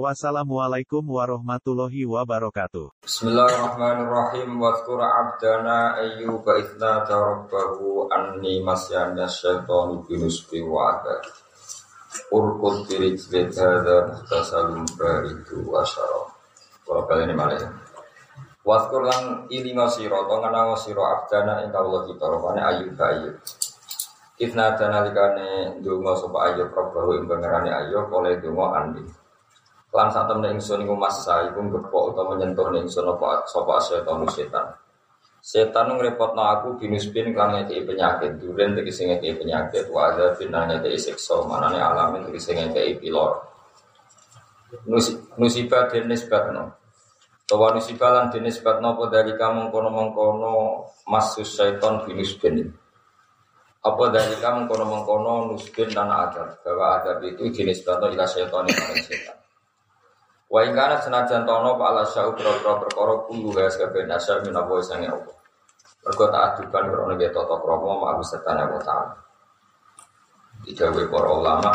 Wassalamualaikum warahmatullahi wabarakatuh. Bismillahirrahmanirrahim. Wadhkur abdana ayyub idna tarabbahu anni masyana syaitanu binusbi wa'ada. Urkut birijlid hadha muhtasalun baridu wa. Kalau kalian ini malah ya. Wadhkur lan ilinga siro, tongan siro abdana inka Allah kita, rupanya ayyub ayyub. Idna dana likane dungo sopa ayyub rabbahu ing pengerani ayyub oleh dungo andi. Lan saat temen ingsun iku masa iku ngepok utawa menyentuh ingsun apa sapa setan setan. Setan ngrepotno aku binusbin kan ngekei penyakit, duren tegese ngekei penyakit, wa ada binane ngekei siksa, manane alamin tegese ngekei pilor. Musibah den nisbatno. Tawa musibah lan den nisbatno apa dari kamu mengkono-mengkono masus setan binusbin. Apa dari kamu mengkono-mengkono nusbin dan adab, bahwa adab itu jenis batu ila setan yang setan. Wa ing kana senajan tono pa ala syau pro-pro perkara kulo gas kabeh nasar min apa sange apa. Mergo tak adukan krono ge tata krama ma Abu Setan wa taala. Dijawe para ulama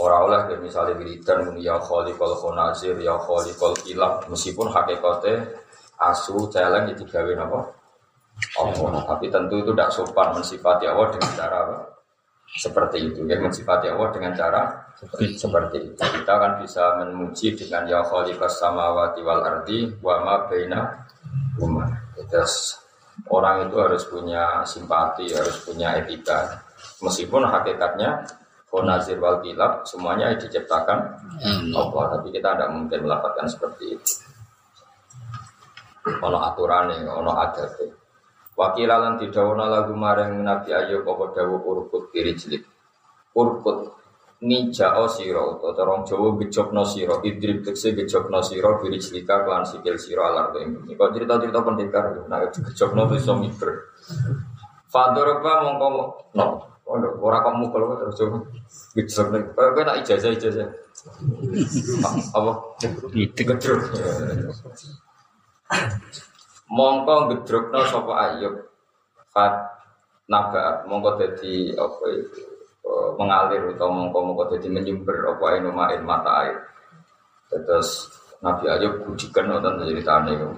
ora oleh ya misalnya wiridan muni ya khaliqal khonazir ya khaliqal kilab meskipun hakikate asu celeng itu digawe napa? Allah, tapi tentu itu tidak sopan mensifati Allah dengan cara apa? seperti itu ya mensifati Allah dengan cara seperti, seperti itu. Kita kan bisa memuji dengan ya khaliqas samawati wal ardi wa ma baina huma. Terus orang itu harus punya simpati harus punya etika. Meskipun hakikatnya Konazir wal kilab semuanya diciptakan Allah. Tapi kita tidak mungkin melakukan seperti itu. Ono aturan ono adat Wakilalan didawana lagu maring Nabi Ayub apa dawu urkut kiri jelik. Urkut nija o siro atau terong Jawa gejokno siro idrib tekse gejokno siro kiri jelika kelan sikil siro alar tuh ini. Kau cerita-cerita pendekar, nah gejokno tuh iso miber. Fadoroba mongko no, orang kamu kalau terus coba gejokno. Kau nak ijazah ijazah. Apa? Gejok mongko ngedrukno sapa ayub fat nabaat mongko dadi apa itu mengalir atau mongko dadi menyumber apa inu main mata air. Terus Nabi Ayub budikan nonton ceritane iku.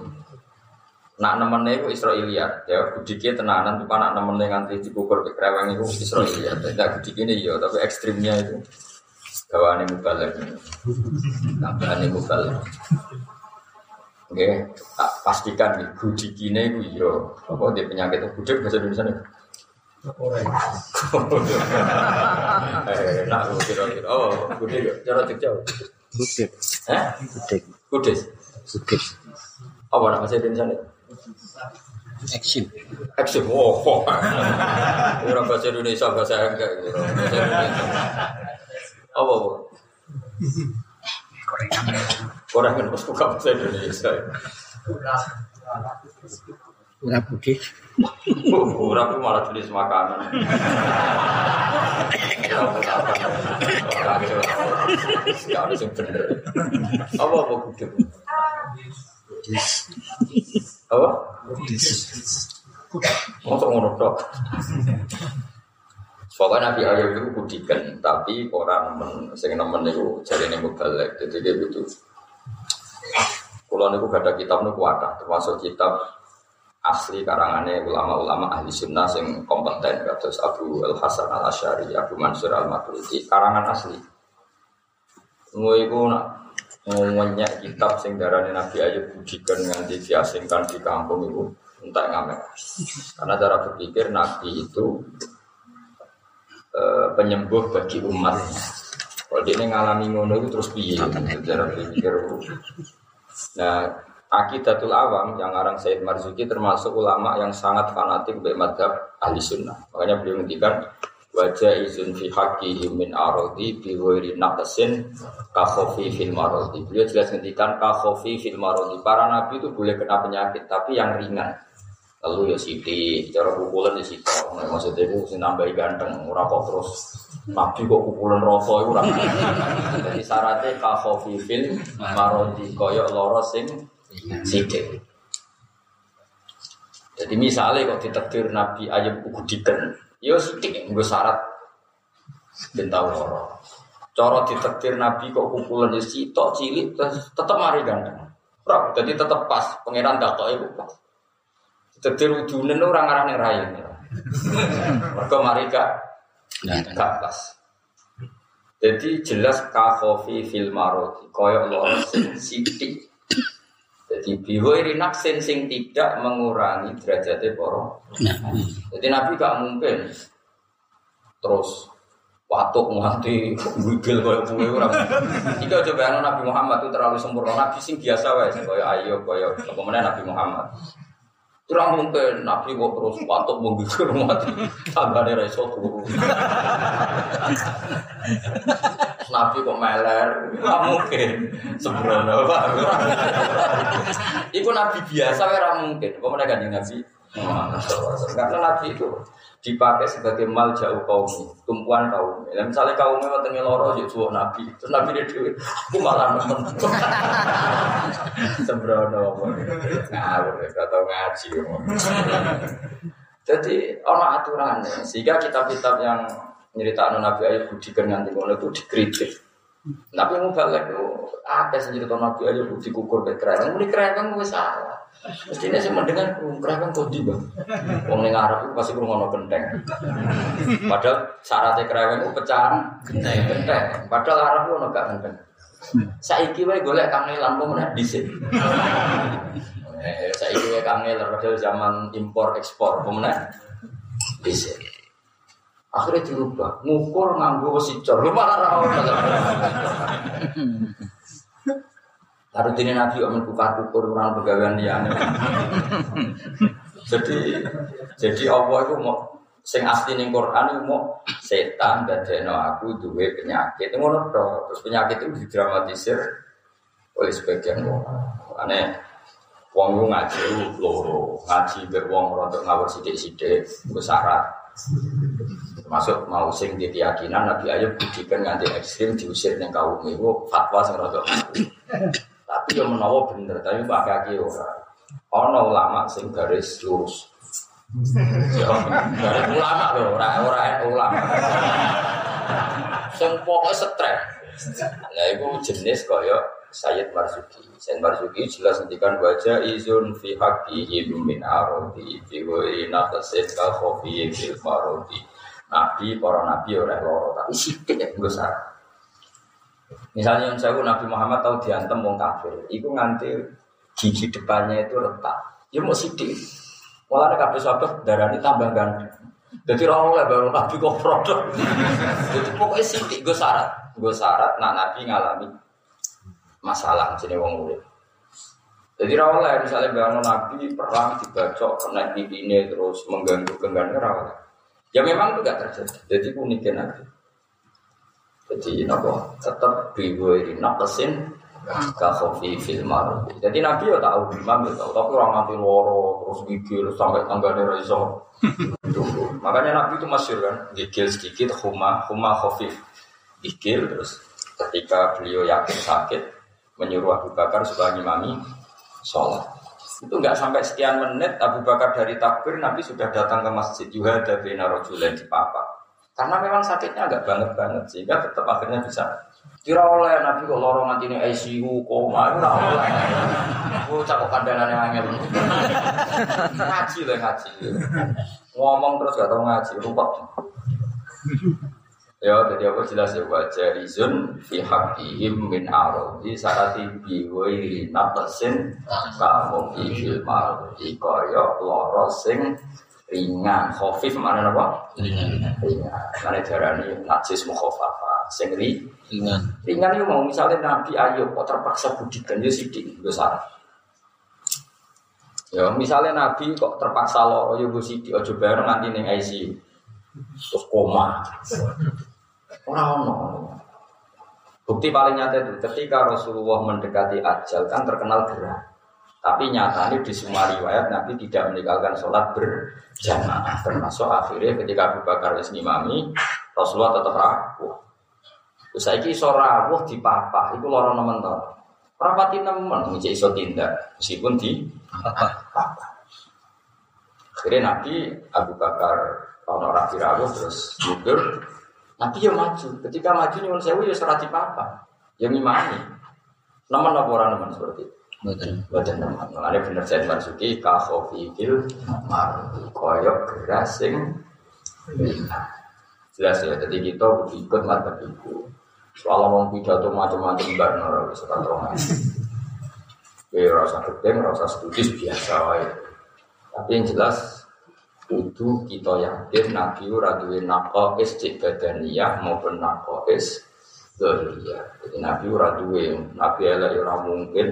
Nak nemene iku Israiliyat. Ya budike tenanan tuh nak nemene nganti dikukur ke kreweng iku Israiliyat. Tidak budikine iya tapi ekstrimnya itu gawane mubalek. Gawane mubalek. Oke, pastikan nih gudikine gue yo apa dia penyakit? Gudik bahasa Indonesia nih. Eh, nak kira-kira. Oh, gudik cara Jogja. Gudik. Eh? Gudik. Gudik. Gudik. Apa nama bahasa Indonesia? Action. Action. Oh. Orang bahasa Indonesia bahasa enggak gitu. Apa? Orang kan harus buka bahasa Indonesia. Ora putih. Orang tuh malah jenis makanan. Ada yang bener. Apa apa gudeg? Apa? Masuk ngono tok. Pokoknya Nabi Ayub itu budikan, tapi orang nemen, sing nemen itu jadi ini mubalek, jadi dia gitu. Kalau niku gak ada kitab niku ada, termasuk kitab asli karangannya ulama-ulama ahli sunnah yang kompeten, kados Abu Al Hasan Al Ashari, Abu Mansur Al Maturidi, karangan asli. Ngono iku nak ngonyak kitab sing darane Nabi Ayub budikan nganti diasingkan di kampung itu entah ngamek. Karena cara berpikir Nabi itu penyembuh bagi umatnya. Kalau dia ngalami ngono itu terus piye? Cara berpikir. Nah, Akidatul Awam yang orang Said Marzuki termasuk ulama yang sangat fanatik dari madhab ahli sunnah. Makanya beliau menghentikan wajah izin fi haqihi min arodi bi ghairi naqsin ka khofi fil marodi. Beliau jelas ngendikan ka khofi fil marodi. Para nabi itu boleh kena penyakit tapi yang ringan. Lalu ya siti, cara pukulan ya siti. Maksudnya itu sing nambahi ganteng, ora kok terus Nabi kok pukulan rasa itu. Jadi syaratnya kahofifil marodi koyok loro sing sidik. Jadi misalnya kok ditekdir Nabi Ayub ugudikan, ya sidik gue syarat ben tau loro. Cara ditekdir Nabi kok pukulan ya sitok cilik tetep mari ganteng. Ora, jadi tetep pas pangeran dakoke iku pas. Dadi udune ora ngarane rai. Mergo mari gak gak pas. Jadi jelas kafofi fil maroti koyo loro sithik. Jadi bihoiri naksin sing tidak mengurangi derajatnya poro. Jadi Nabi gak mungkin terus watuk nganti wigil koyo kowe ora. Iki aja bayangno Nabi Muhammad itu terlalu sempurna. Nabi sing biasa wae koyo ayo koyo apa Nabi Muhammad. Kurang mungkin Nabi kok terus patok menggigil mati tanggane ra iso turu. Nabi kok meler, nggak mungkin. Sembrono, Pak. Nabi biasa ora mungkin. Kok mereka Nabi karena Nabi itu dipakai sebagai mal jauh kaum tumpuan kaum. Ya, misalnya kaumnya wonten loro ya jual Nabi, terus Nabi dia dewi, aku malah. Sembrono, ngawur, gak tau ngaji. Jadi orang aturannya, sehingga kitab-kitab yang nyeritain Nabi Ayub budikan nganti ngono itu dikritik. Nabi balik itu ada sih cerita Nabi Ayub dikukur ke kerajaan, ini kerajaan gue salah. Mestinya sih mendengar kerajaan kau tiba. Wong Arab itu pasti ngono genteng. Padahal syaratnya kerajaan itu pecahan genteng. genteng. Padahal Arab itu gak genteng. Saiki wae golek kangelan kok meneh dhisik. Eh, saiki wae kangelan padahal zaman impor ekspor meneh dhisik. Akhirnya dirubah, ngukur nganggo wesi cor. Lu malah ra Harus ini Nabi om buka ukur orang pegawaian dia. jadi jadi Allah itu mau sing asli ning Quran itu mau setan dadekno aku duwe penyakit. Ngono to. Terus penyakit itu didramatisir oleh sebagian orang. Aneh wong lu ngaji loro, ngaji ber wong rada ngawur sithik-sithik, ku. Termasuk mau sing di keyakinan Nabi Ayub budikan nganti ekstrim diusir ning kaum itu fatwa sing rada tapi yang menawa bener, tapi pak kaki ora. Ono ulama sing garis lurus. garis ulama loh, ora ora ulama. Sing pokoknya stres. Nah itu jenis kaya Sayyid Marzuki. Sayyid Marzuki jelas ngendikan wajah izun fi haqqihim min arodi fi ghairi naqsin ka khofi fil marodi. Nabi, para nabi ora loro, tapi sithik ya gue Misalnya yang saya Nabi Muhammad tahu diantem wong kafir, itu nganti gigi depannya itu retak. Ya mau sidik. Malah ada kafir sahabat darah ini tambah ganteng. Jadi orang oleh baru Nabi kok produk. Jadi pokoknya sidik gue syarat, gue syarat nak Nabi ngalami masalah jadi wong murid. Jadi rawalnya misalnya baru Nabi perang dibacok kena ini terus mengganggu genggamnya rawalnya. Ya memang itu gak terjadi. Jadi uniknya Nabi. Jadi nopo tetap biwiri naqsin kasofi fil marud. Jadi Nabi ya tahu imam ya tahu, tapi orang nanti loro terus gigil sampai tanggane ra iso. Makanya Nabi itu masyur kan, gigil sedikit huma huma khafif. Gigil terus ketika beliau yakin sakit menyuruh Abu Bakar supaya ngimami sholat. Itu enggak sampai sekian menit Abu Bakar dari takbir Nabi sudah datang ke masjid Yuhada bin Rajulan di Papa. Karena memang sakitnya agak banget banget sehingga tetap akhirnya bisa Kira oleh Nabi kok lorong nanti ini ICU koma itu lah oleh. Aku cakap kandangan yang angel. ngaji lah ngaji. Ngomong terus gak tau ngaji, rupak. Ya, jadi apa jelas ya? Wajah rizun fi haqqihim min arodi sarati biwai napasin kamu fil marodi kaya loro sing ringan. Khafif mana apa? Ringan. Ringan. Mana darani najis mukhafafa. Sing ringan. Ringan itu mau misalnya Nabi Ayub kok terpaksa budikan? Ya sidik. Besar ya misalnya Nabi kok terpaksa loro ya sidik. Aja bareng nanti neng ICU terus koma orang ono bukti paling nyata itu ketika Rasulullah mendekati ajal kan terkenal gerah Tapi nyatanya di semua riwayat Nabi tidak meninggalkan sholat berjamaah. Termasuk akhirnya ketika Abu Bakar wis ngimami, Rasulullah tetap rawuh. Terus saya iso rawuh di papa, itu lorong nemen to. Rapati nemen ngisi iso tindak meskipun di papa. Akhirnya Nabi Abu Bakar kalau orang rawuh terus mundur. Nabi ya maju. Ketika maju nyuwun sewu ya serati papa. Ya ngimami. Nemen apa orang nemen seperti itu? Betul. Nama, makanya bener saya Marzuki kahofi fil mar koyok gerasing jelas ya. Jadi kita ikut mata ibu. Soal ngomong pidato macam-macam bar nora bisa kantongan. Ya rasa gedeng, rasa studis biasa wae. Tapi yang jelas kudu kita yakin Nabi ora duwe naqais cek badaniyah maupun naqais dzahiriyah. Jadi Nabi ora duwe, Nabi elek ora mungkin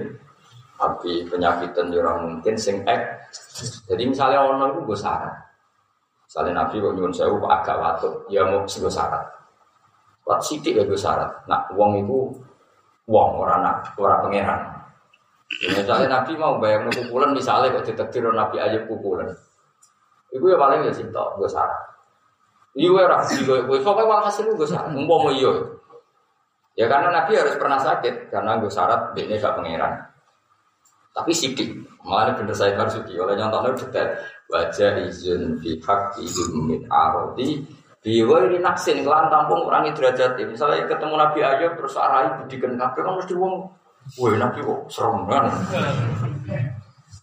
tapi penyakitan ya orang mungkin sing ek. Jadi misalnya orang itu gue syarat. Misalnya Nabi kok nyuwun sewu agak watuk, ya mau gue syarat. Wat sidik ya gue syarat. Nah, uang itu uang orang nak orang pangeran. Ya, misalnya Nabi mau bayar pukulan, misalnya kok ditektir Nabi aja pukulan. Iku ya paling ya cinta, gue syarat. Iya ora gue gue pokoknya walhasil gue syarat. Umpama iya. Ya karena Nabi harus pernah sakit karena gue syarat ini gak pangeran. Tapi sidik, malah bener saya Marzuki oleh nyontohnya detail. Wajah izin hak izin min arodi ini naksin kelan tampung kurangi derajat Misalnya ketemu Nabi Ayub terus arai budikan kabeh kan mesti wong Woi Nabi kok serem kan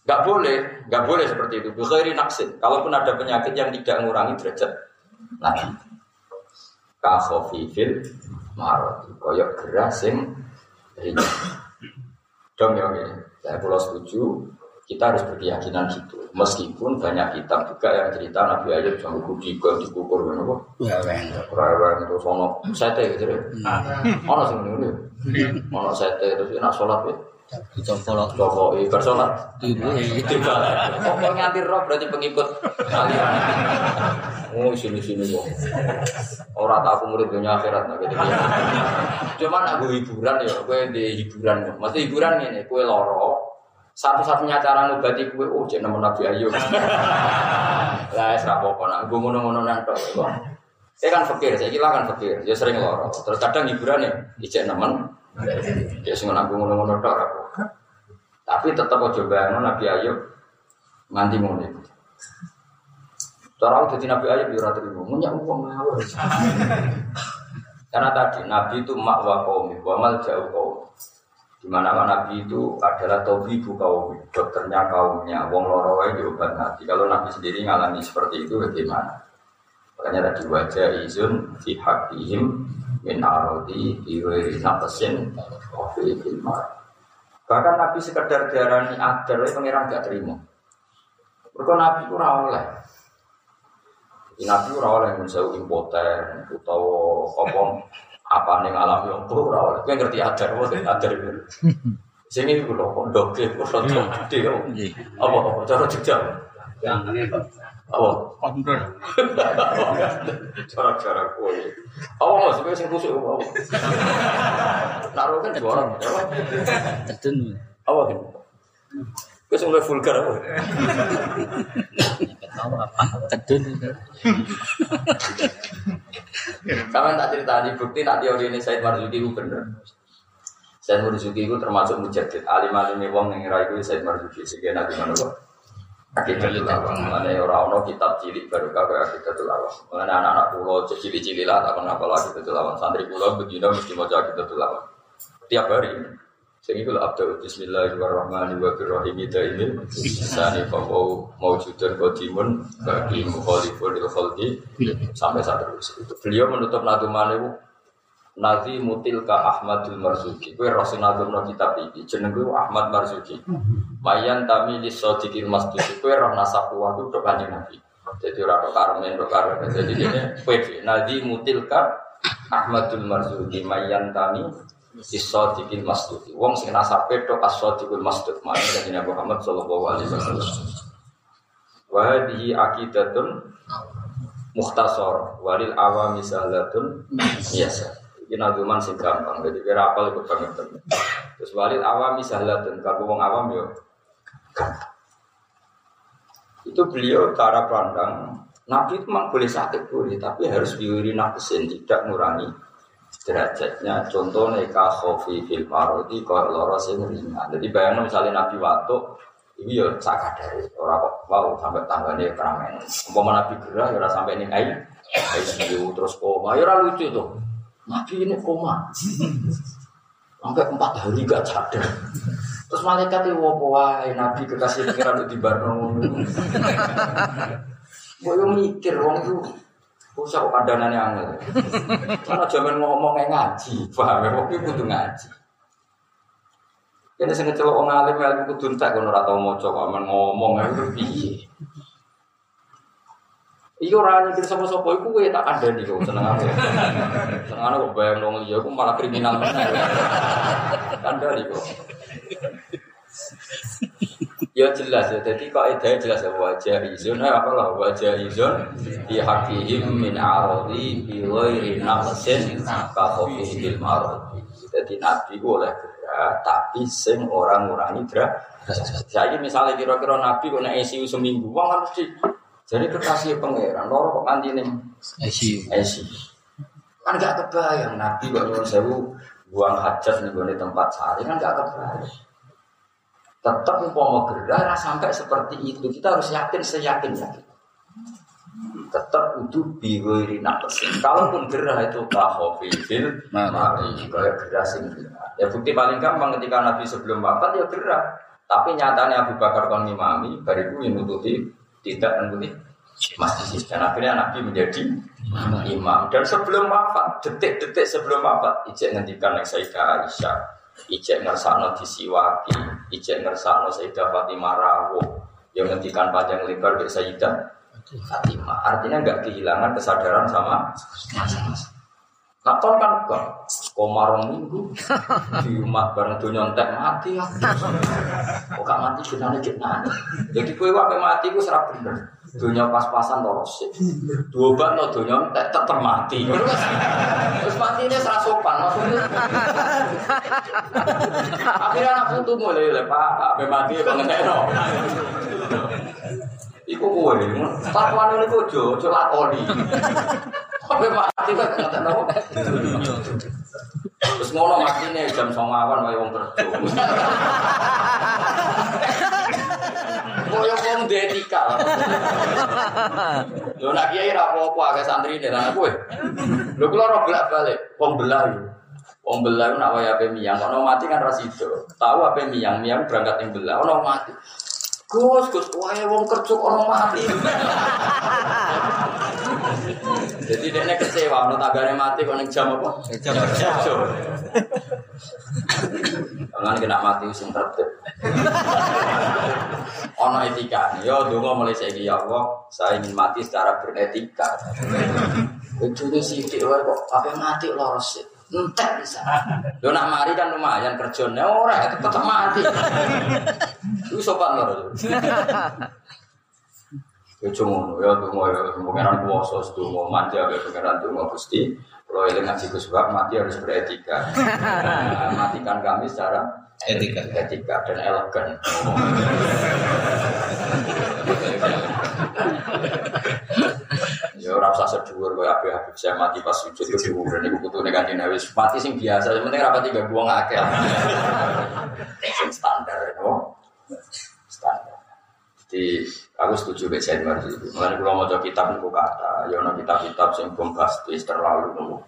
Gak boleh, gak boleh seperti itu. Bukhairi naksin. Kalaupun ada penyakit yang tidak mengurangi derajat Nabi. Kahofifil marot. Koyok gerasing Dong ya, oke. Saya pulau setuju, kita harus berkeyakinan gitu. Meskipun banyak kitab juga yang cerita Nabi Ayub sama kudi ke dikukur kan apa? Ya, ben. Raya itu sono sete gitu ya. Ono sing ngene. Ono sete terus enak sholat ya. Joko ibar sholat. tidur. Tiba. Kok nganti roh berarti pengikut kalian. Oh sini sini kok. Orang tak aku murid dunia akhirat nah gitu. Cuman aku hiburan ya, gue di hiburan. Maksud hiburan ini, gue loro. Satu-satunya cara ngobati gue, oh jadi nama Nabi Ayub. Lah, es rapopo, nak gue ngono-ngono nanto. Saya kan fakir, saya kira kan fakir, ya sering loro. Terus kadang hiburan ya, ijek nemen. Ya sing aku ngono-ngono tok rapopo. Tapi tetap aja bayangno Nabi Ayub nganti ngono iku. Cara aku jadi Nabi Ayub ya ora terima, munyak uang ngawur. Karena tadi Nabi itu mak wa qaumi, wa mal jauh kaum. Di mana Nabi itu adalah tabibu kaum, dokternya kaumnya, wong loro wae diobat Nabi. Kalau Nabi sendiri ngalami seperti itu bagaimana? Makanya tadi wajah izun fi haqqihim min arodi fi ghairi naqsin wa fi ilmar. Bahkan Nabi sekedar diarani adar, pangeran gak terima. Mereka Nabi itu oleh. Nabi ora oleh menjauh impoten utawa apa apa ning alam yang ora oleh. Kowe ngerti adar apa adar itu. Sing iki kok ndoke kok rada gede kok. Apa apa cara jejak. Apa? Cara-cara kowe. Apa mas kowe sing kusuk apa? Naruh kan juara. Apa? Tedun. Apa? Kowe sing vulgar apa? Tahu apa? Tedun. Kamu tak cerita di bukti nak teori ini Said Marzuki itu bener. Said Marzuki itu termasuk mujadid. Alim alim wong yang ngira itu Said Marzuki. Sehingga nanti mana kok? Akidatul awam. Mana orang orang kitab cilik baru kau akidatul awam. Mana anak-anak pulau cilik-cilik lah tak kenapa lagi akidatul awam. Santri pulau begini mesti mau jadi akidatul awam. Tiap hari. Sehingga kalau Abdul Bismillahirrahmanirrahim Ida ini Sani Fawau Mawjudan Qadimun Bagi Mukhalifun Il Khaldi Sampai saat itu Beliau menutup naduman itu Nazi Mutilka Ahmadul Marzuki Kue Rasul Nadum no kitab ini. Jeneng gue Ahmad Marzuki Mayan Tami Lisodikil Masjid. Kue roh nasab kuah itu kanjeng Nabi. Jadi orang karmen, karmen Jadi ini kue Nazi Mutilka Ahmadul Marzuki Mayan Tami Isodiqil masjid. Wong sing nasabe tok asodiqil masjid. Mana dari Nabi Muhammad sallallahu alaihi wasallam. Wa hadhihi aqidatun mukhtasar. Walil awami sahlatun biasa. Ini nazuman sing gampang. Jadi kira apal itu banget. Terus walil awami sahlatun. Kalau wong awam yo. Itu beliau cara pandang Nabi itu memang boleh sakit boleh, tapi harus diwiri nafsin tidak ngurangi derajatnya. Contohnya khofi fil kalau loro sing ringan. Jadi bayangin misalnya Nabi waktu ini ya sakit dari orang kok wow sampai tangganya keramen. Umpama Nabi gerah ya sampai ini air, ICU terus koma, ya lucu tuh. Nabi ini koma. Sampai empat hari gak sadar. Terus malaikat itu wah Nabi kekasih pengiran di Barno. Gue mikir wong itu usah kok kandanane angel. Karena zaman ngomong ngaji, paham ya? Wong itu ngaji. Ini sing celok wong alim ilmu kudu entek kono tau maca kok ngomong itu piye. Iya ora nyikir sapa-sapa iku kowe tak kandhani kok senengane. Senengane kok bayang wong liya iku malah kriminal meneh. Kandhani kok. Ya jelas ya, jadi kaidah jelas ya wajah izun apa lah wajah izun di hakihim min arodi bi ghairi nafsin ka marodi. Jadi nabi boleh gerak tapi sing orang ngurangi gerak. Jadi misalnya kira-kira nabi nek ICU seminggu, wong di jadi kekasih pangeran, loro kok kanti ning ICU. ICU. Kan gak kebayang nabi kok nyuwun sewu buang hajat nih tempat sehari kan gak kebayang. Tetap umpama gerah sampai seperti itu kita harus yakin seyakin yakin. Tetap itu biwiri nakesin. Kalaupun gerah itu kahofil, mari kayak gerah sing Ya bukti paling gampang ketika Nabi sebelum wafat ya gerah. Tapi nyatanya Abu Bakar kon imami, bariku yang nututi tidak menututi masjid. Dan akhirnya Nabi menjadi imam. Dan sebelum wafat, detik-detik sebelum wafat, ijek ngendikan yang Sayyidah Aisyah, ijek ngersakno disiwaki, ijek ngersakno Sayyidah Fatimah Rawo, yang ngendikan panjang lebar ke Sayyidah Fatimah. Artinya nggak kehilangan kesadaran sama masa-masa. Nah, kan enggak, komarong minggu di umat bareng dunia entek mati ya. Kok gak mati gunane jenane. Jadi kue wae mati ku serap bener. Dunia pas-pasan terus. Dua ban no dunia entek tetep mati. Terus mati ini serah sopan maksudnya. Akhirnya anak putu mulai lepak, apa mati pengen. Iku kowe, lakuan ini kojo, coba lakoni. Sampai mati kan nggak tahu. Terus ngono mati nih jam songawan wae wong kerja. Koyo wong detika. Yo nak kiai ra apa-apa akeh santri nek ana kowe. Lho kula ora bolak-balik wong belah. Wong belah nak wae ape miyang, ono mati kan ra. Tahu ape miyang, miyang berangkat ning belah, ono mati. Gus, Gus, wae wong kerja ono mati. Jadi dia kecewa, menurut tagare mati kok neng jam apa? Jam kerja. Jangan kena mati sing tertib. Ono etika, yo dongo mulai saya ya Allah, saya ingin mati secara beretika. Itu sih wae kok apa mati loros sih. Entek bisa. Yo nak mari kan lumayan kerjanya ora itu tetap mati. Lu sopan lho. Ya cuma ya tunggu ya pengiran puasa tunggu manja ya pengiran tunggu gusti. Kalau yang ngaji kusbak mati harus beretika. Nah, matikan kami secara Etika. etika dan elegan. Ya ora usah sedhuwur koyo Habib Habib saya mati pas sujud yo dhuwur niku putune kanjeng Nabi mati sing biasa yang penting rapat tiga gua akeh. Sing standar no. Standar. Jadi aku setuju dengan saya Marzi. Mulai kalau mau kitab itu kata, ya ono kitab-kitab yang bombastis terlalu nunggu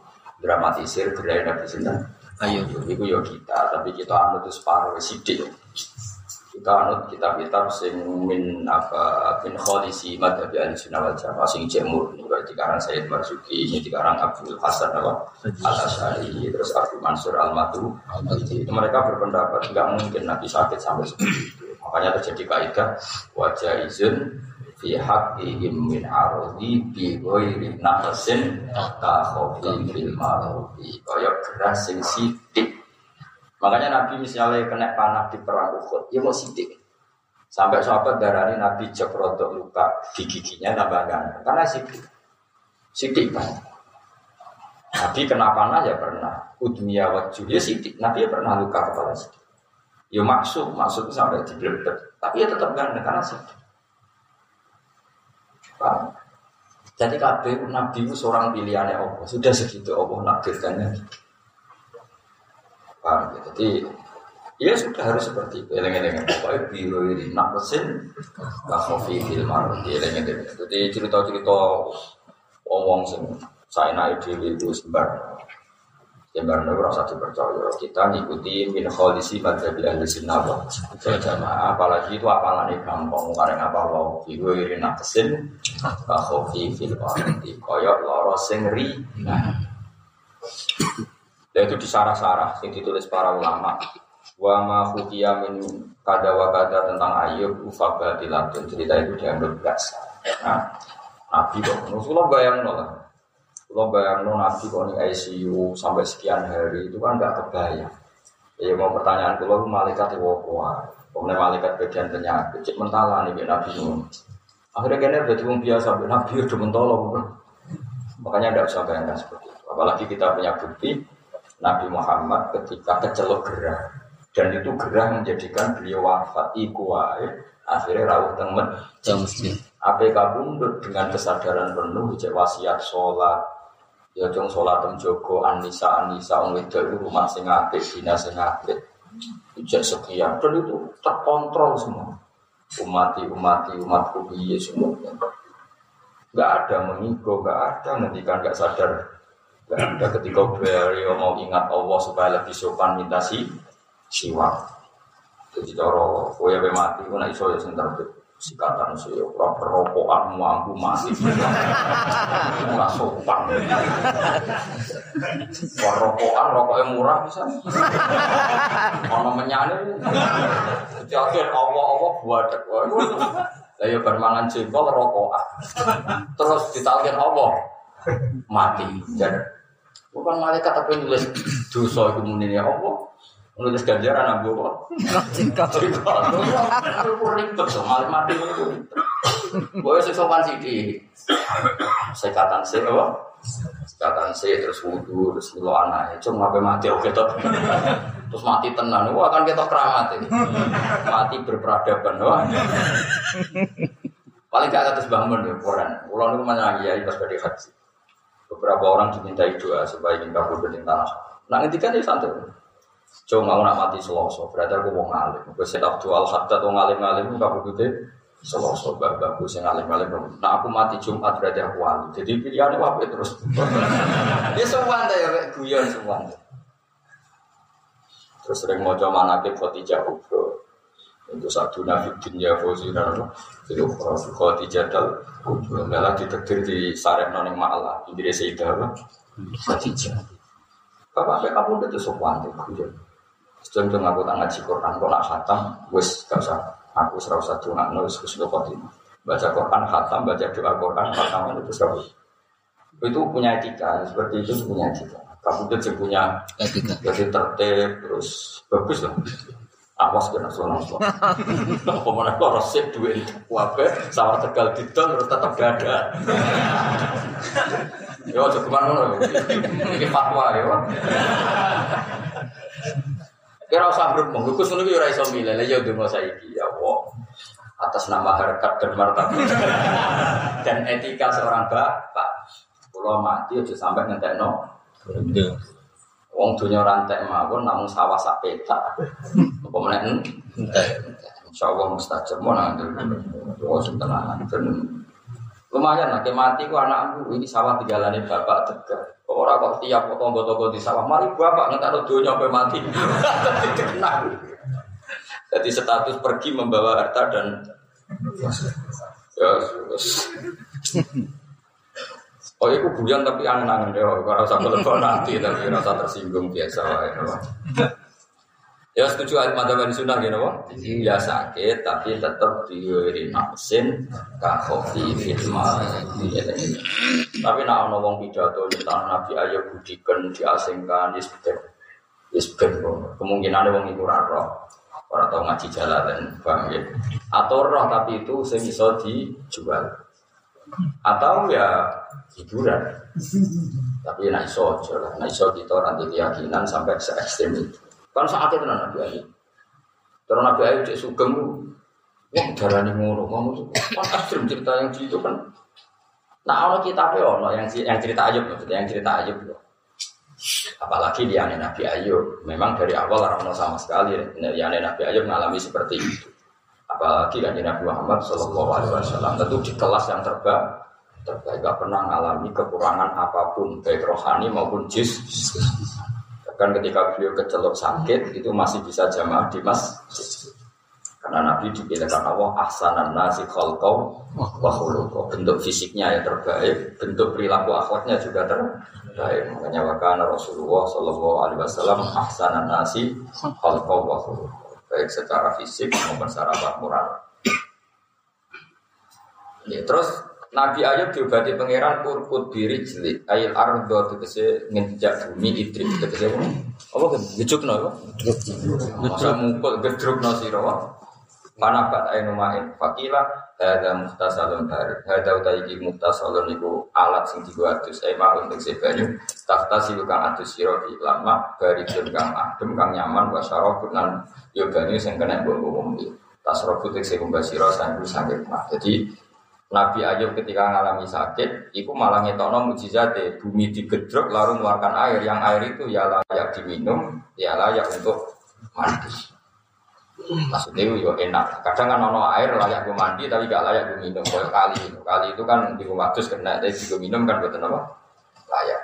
dramatisir gerai nabi sinten. Ayo. Iku yo kita, tapi kita anut itu separuh sidik. Kita anut kitab-kitab sing min apa bin kholisi madhabi ahli sunnah wal jamaah sing jemur ini berarti karang Sayyid Marzuki ini karang Abdul Hasan apa Al Asyari terus Abu Mansur Al Matu itu mereka berpendapat nggak mungkin Nabi sakit sampai seperti itu. Makanya terjadi kaidah wajah izin fi haqqihim min ardi bi ghairi naqsin ka khawfi fil mardi kaya geras sing sithik makanya Nabi misalnya kena panah di perang Uhud ya mau sithik sampai sahabat darani Nabi cek rodok luka di giginya tambah ganteng karena sithik sithik banget Nabi kena panah ya pernah udmiya wajah ya sithik Nabi ya pernah luka kepala sithik Ya maksud, maksud sampai di Tapi ya tetap ganteng karena. Paham? Jadi kabeh nabi itu seorang pilihannya Allah. Sudah segitu Allah nakdirkannya. Paham ya? Jadi ya sudah harus seperti itu. Eleng-eleng pokoknya biru ini nak mesin kasofi filmar. Eleng-eleng. Jadi cerita-cerita wong sing saya naik di itu sembar. Sembar itu rasa dipercaya. Kita ngikuti min kholisi pada ahli sinabah. Jamaah apalagi itu apalane gampang. Karena apa wow biru ini nak mesin kasofi filmar. Koyok loro sing. Dan itu disarah-sarah yang ditulis para ulama. Wa ma min kada wa kada tentang Ayub ufabatilatun cerita itu dianggap biasa. Nah, Nabi kok, Rasulullah bayang lah. Kalau bayang Nabi kok nih ICU sampai sekian hari itu kan nggak kebayang. Ya mau pertanyaan kalau malaikat apa? Kemudian malaikat bagian penyakit, cek mentala nih Nabi. Akhirnya kayaknya berarti orang biasa, Nabi udah mentolo. Makanya tidak usah bayangkan seperti itu. Apalagi kita punya bukti Nabi Muhammad ketika kecelok gerah. Dan itu gerah menjadikan beliau wafat. Iku wae. Akhirnya rawuh temen jam masjid. apa kabundut dengan kesadaran penuh cek wasiat sholat. Ya jong sholat tem jogo anisa anisa wong wedok rumah sing apik dina sing apik. Sekian. Dan itu terkontrol semua. Umati umati umatku piye semua. Nggak ada mengigo nggak ada ngendikan nggak sadar ada ketika beliau mau ingat Allah supaya lebih sopan minta si siwak jadi cara kowe ape mati nek iso ya sing terbit. Sikatan sih ora perokokan mampu mati. Ora sopan. Rokokan rokoknya murah bisa. Ono menyane. Jadi akhir Allah Allah buat lah ya bermangan jengkol rokokan. Terus ditalkin Allah. Mati. Dan bukan malaikat tapi nulis dosa itu muni ya Allah nulis ganjaran abu kok Jengkol. Aku ribet dong, malah mati itu. Gue sih sopan sih di sekatan sih, apa? Sekatan sih, terus wudhu, terus milo anak. Cuma ngapain mati, oke toh. Terus mati tenan, wah kan kita keramat ini. Mati berperadaban, wah. Paling gak atas bangun ya, Quran. Ulang itu mana ya, pas pada haji. Beberapa orang dimintai doa supaya kabur dari tanah. Nah, ketika dia santai. Coba mau nak mati seloso, berarti aku mau ngalim. Gue sedap jual hatta atau ngalim-ngalim, kabur gede. Seloso, bagus yang ngalim-ngalim. Nah aku mati Jumat berarti aku wali. Jadi pilihannya apa terus. Dia semua ya, guyon semua. Terus sering mau coba manakib Khotijah Kubro. Itu satu nabi dunia fauzi dan apa? Itu Khotijah dal Kubro. Malah ditektir di sarek noning ma'ala. Ini Sayyidah apa? Bapak sampai kamu itu sopan tuh guyon. Sedang aku tak ngaji Quran, kok nak khatam, wes gak usah. Aku serau satu nak nulis khusnul khotimah. Baca Quran khatam, baca doa Quran khatam itu serau. Itu punya etika, seperti itu punya etika. Kamu itu punya Etika. jadi tertib, terus bagus lah. Awas kena suara Allah. Pemenang kok resip duit wabe, sawah tegal didol terus tetap gak ada. Yo, coba ke mana Ini fatwa ya. Kira usah berhubung, Gus ngono ki ora iso milih. Lah ya donga saiki ya Allah. Atas nama harkat dan martabat dan etika seorang bapak. Kalau mati aja sampai ngentekno Betul. Wong dunya rantek mawon namun sawah sak petak. Apa meneh? Entah. Insyaallah mustajab mau nang Oh tenan. Dan lumayan lah, mati ku anakku ini sawah tinggalane bapak tegar. Kok ora kok tiap kok tonggo-tonggo di sawah, mari bapak ngetakno donya sampai mati. Jadi status pergi membawa harta dan ya terus. Oh, itu guyon tapi angen-angen deh. Kalau rasa kalau nanti tapi rasa tersinggung biasa lah. Ya setuju ayat madzhab sunnah gitu, Pak. Ya sakit tapi tetap diwiri nafsin kakofi fitma. Tapi nak ono wong pidato tentang Nabi ayo budikan diasingkan isbek. Isbek kemungkinan wong iku ora roh. Ora tau ngaji jalanan, paham ya? Atau roh tapi itu sing iso dijual. Atau ya hiburan. Tapi nak iso aja lah, nak iso kita nanti keyakinan sampai se ekstrem itu. Kan saat itu Nabi Ali. Terus Nabi Ayub cek sugeng wah darah ngono, kamu kan ekstrim cerita yang di itu kan. Nah orang kita ono yang yang cerita Ayub maksudnya yang cerita Ayub loh. Apalagi dia Nabi Ayub, memang dari awal orang sama sekali ya Nabi Ayub mengalami seperti itu. Apalagi kan Nabi Muhammad Shallallahu Alaihi Wasallam tentu di kelas yang terbaik terbaik gak pernah mengalami kekurangan apa pun baik rohani maupun jis. Bahkan ketika beliau kecelok sakit itu masih bisa jamaah di masjid. Karena Nabi dipilihkan Allah ahsanan nasi khalqau wa bentuk fisiknya yang terbaik bentuk perilaku akhlaknya juga terbaik. Makanya wakana Rasulullah Shallallahu Alaihi Wasallam ahsanan nasi khalqau wa baik secara fisik maupun secara moral. Ya, terus Nabi Ayub diobati pangeran urkut diri jelit ayil ardo tegese ngejak bumi idrik tegese apa gejuk no apa? Masa mukul gedruk. No siro mana bat ainu main fakila ada muhtasalun dari ada utai iki muhtasalun iku alat sing digo atus ai untuk sebanyu tahta kang atus siro di lama bari kang adem kang nyaman wasyarab lan yo banyu sing kena mbok umum tasrofu tegese kumbah siro sanggu sanggit jadi Nabi Ayub ketika mengalami sakit, itu malah ngetokno mujizat bumi digedruk lalu mengeluarkan air. Yang air itu ya layak diminum, ya layak untuk mandi. Maksudnya ya enak. Kadang kan ono air layak gue mandi tapi gak layak gue minum. Kayak kali itu, kali itu kan di rumah terus kena, tapi gue minum kan betul apa? Layak.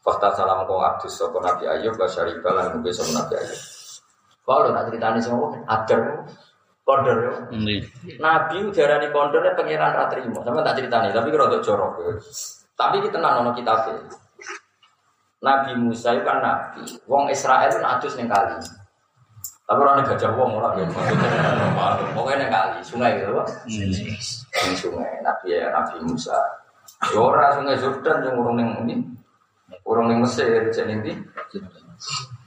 Fakta salam kau abdus sopo Nabi Ayub, basyari balan gue sama Nabi Ayub. Kalau nak ceritanya semua, ada Kondor ya. Nabi ujarani kondornya pangeran ratrimo. Sama tak ceritani, tapi kalau untuk jorok. Tapi kita nono kita Nabi Musa itu kan nabi. Wong Israel itu adus neng kali. Tapi orang gajah wong orang ya. Pokoknya neng kali, sungai gitu, Pak. Neng sungai, Nabi ya Nabi Musa. Yora sungai Jordan yang urung neng ini, urung neng Mesir, jadi nanti.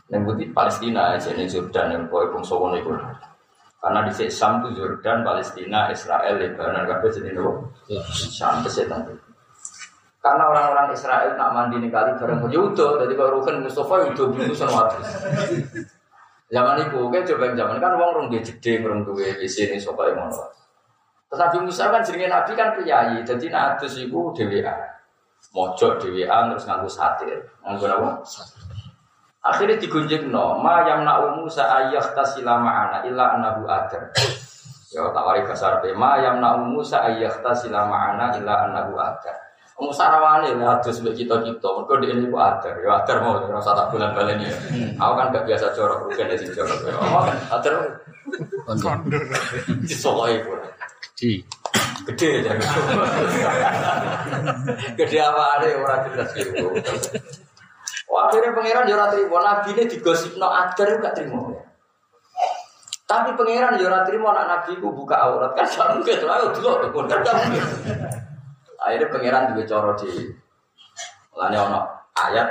Neng putih Palestina, jadi Jordan yang kau pun sowan itu. Karena di Sam itu Jordan, Palestina, Israel, Lebanon, kabeh jadi nopo. Sam setan. Karena orang-orang Israel nak mandi nih kali bareng Yudo, jadi kalau Rukin Mustafa Yudo sama waktu. Zaman itu, kan coba zaman kan uang rong dia jede, rong tuh di sini sopa yang mana. Tetapi Musa kan jenenge Nabi kan priayi, jadi natus ibu DWA, mojok DWA terus nganggu satir, nganggu apa? Akhirnya digunjing no, ma yang nak umu ayah tasila ma'ana illa anahu adar. Ya tawari bahasa Arab. Ma yang nak umu ayah tasila ma'ana illa anahu adar. Umu sarawani lah terus mbek kita kita. Mereka di ini adar. Ya adar mau rasa tak bulan balen ya. Aku kan gak biasa corok rugen dari corok. Oh kan adar. Kondor. Disokoi pun. Di gede ya. Gede apa ada orang jelas gitu. Wah, akhirnya pangeran yo terima, nabi ini digosip no agar gak terima. Tapi pangeran yo terima anak nabi ku buka aurat kan gak mungkin lah dulu kan gak mungkin. Akhirnya pangeran juga coro di Lani ono ayat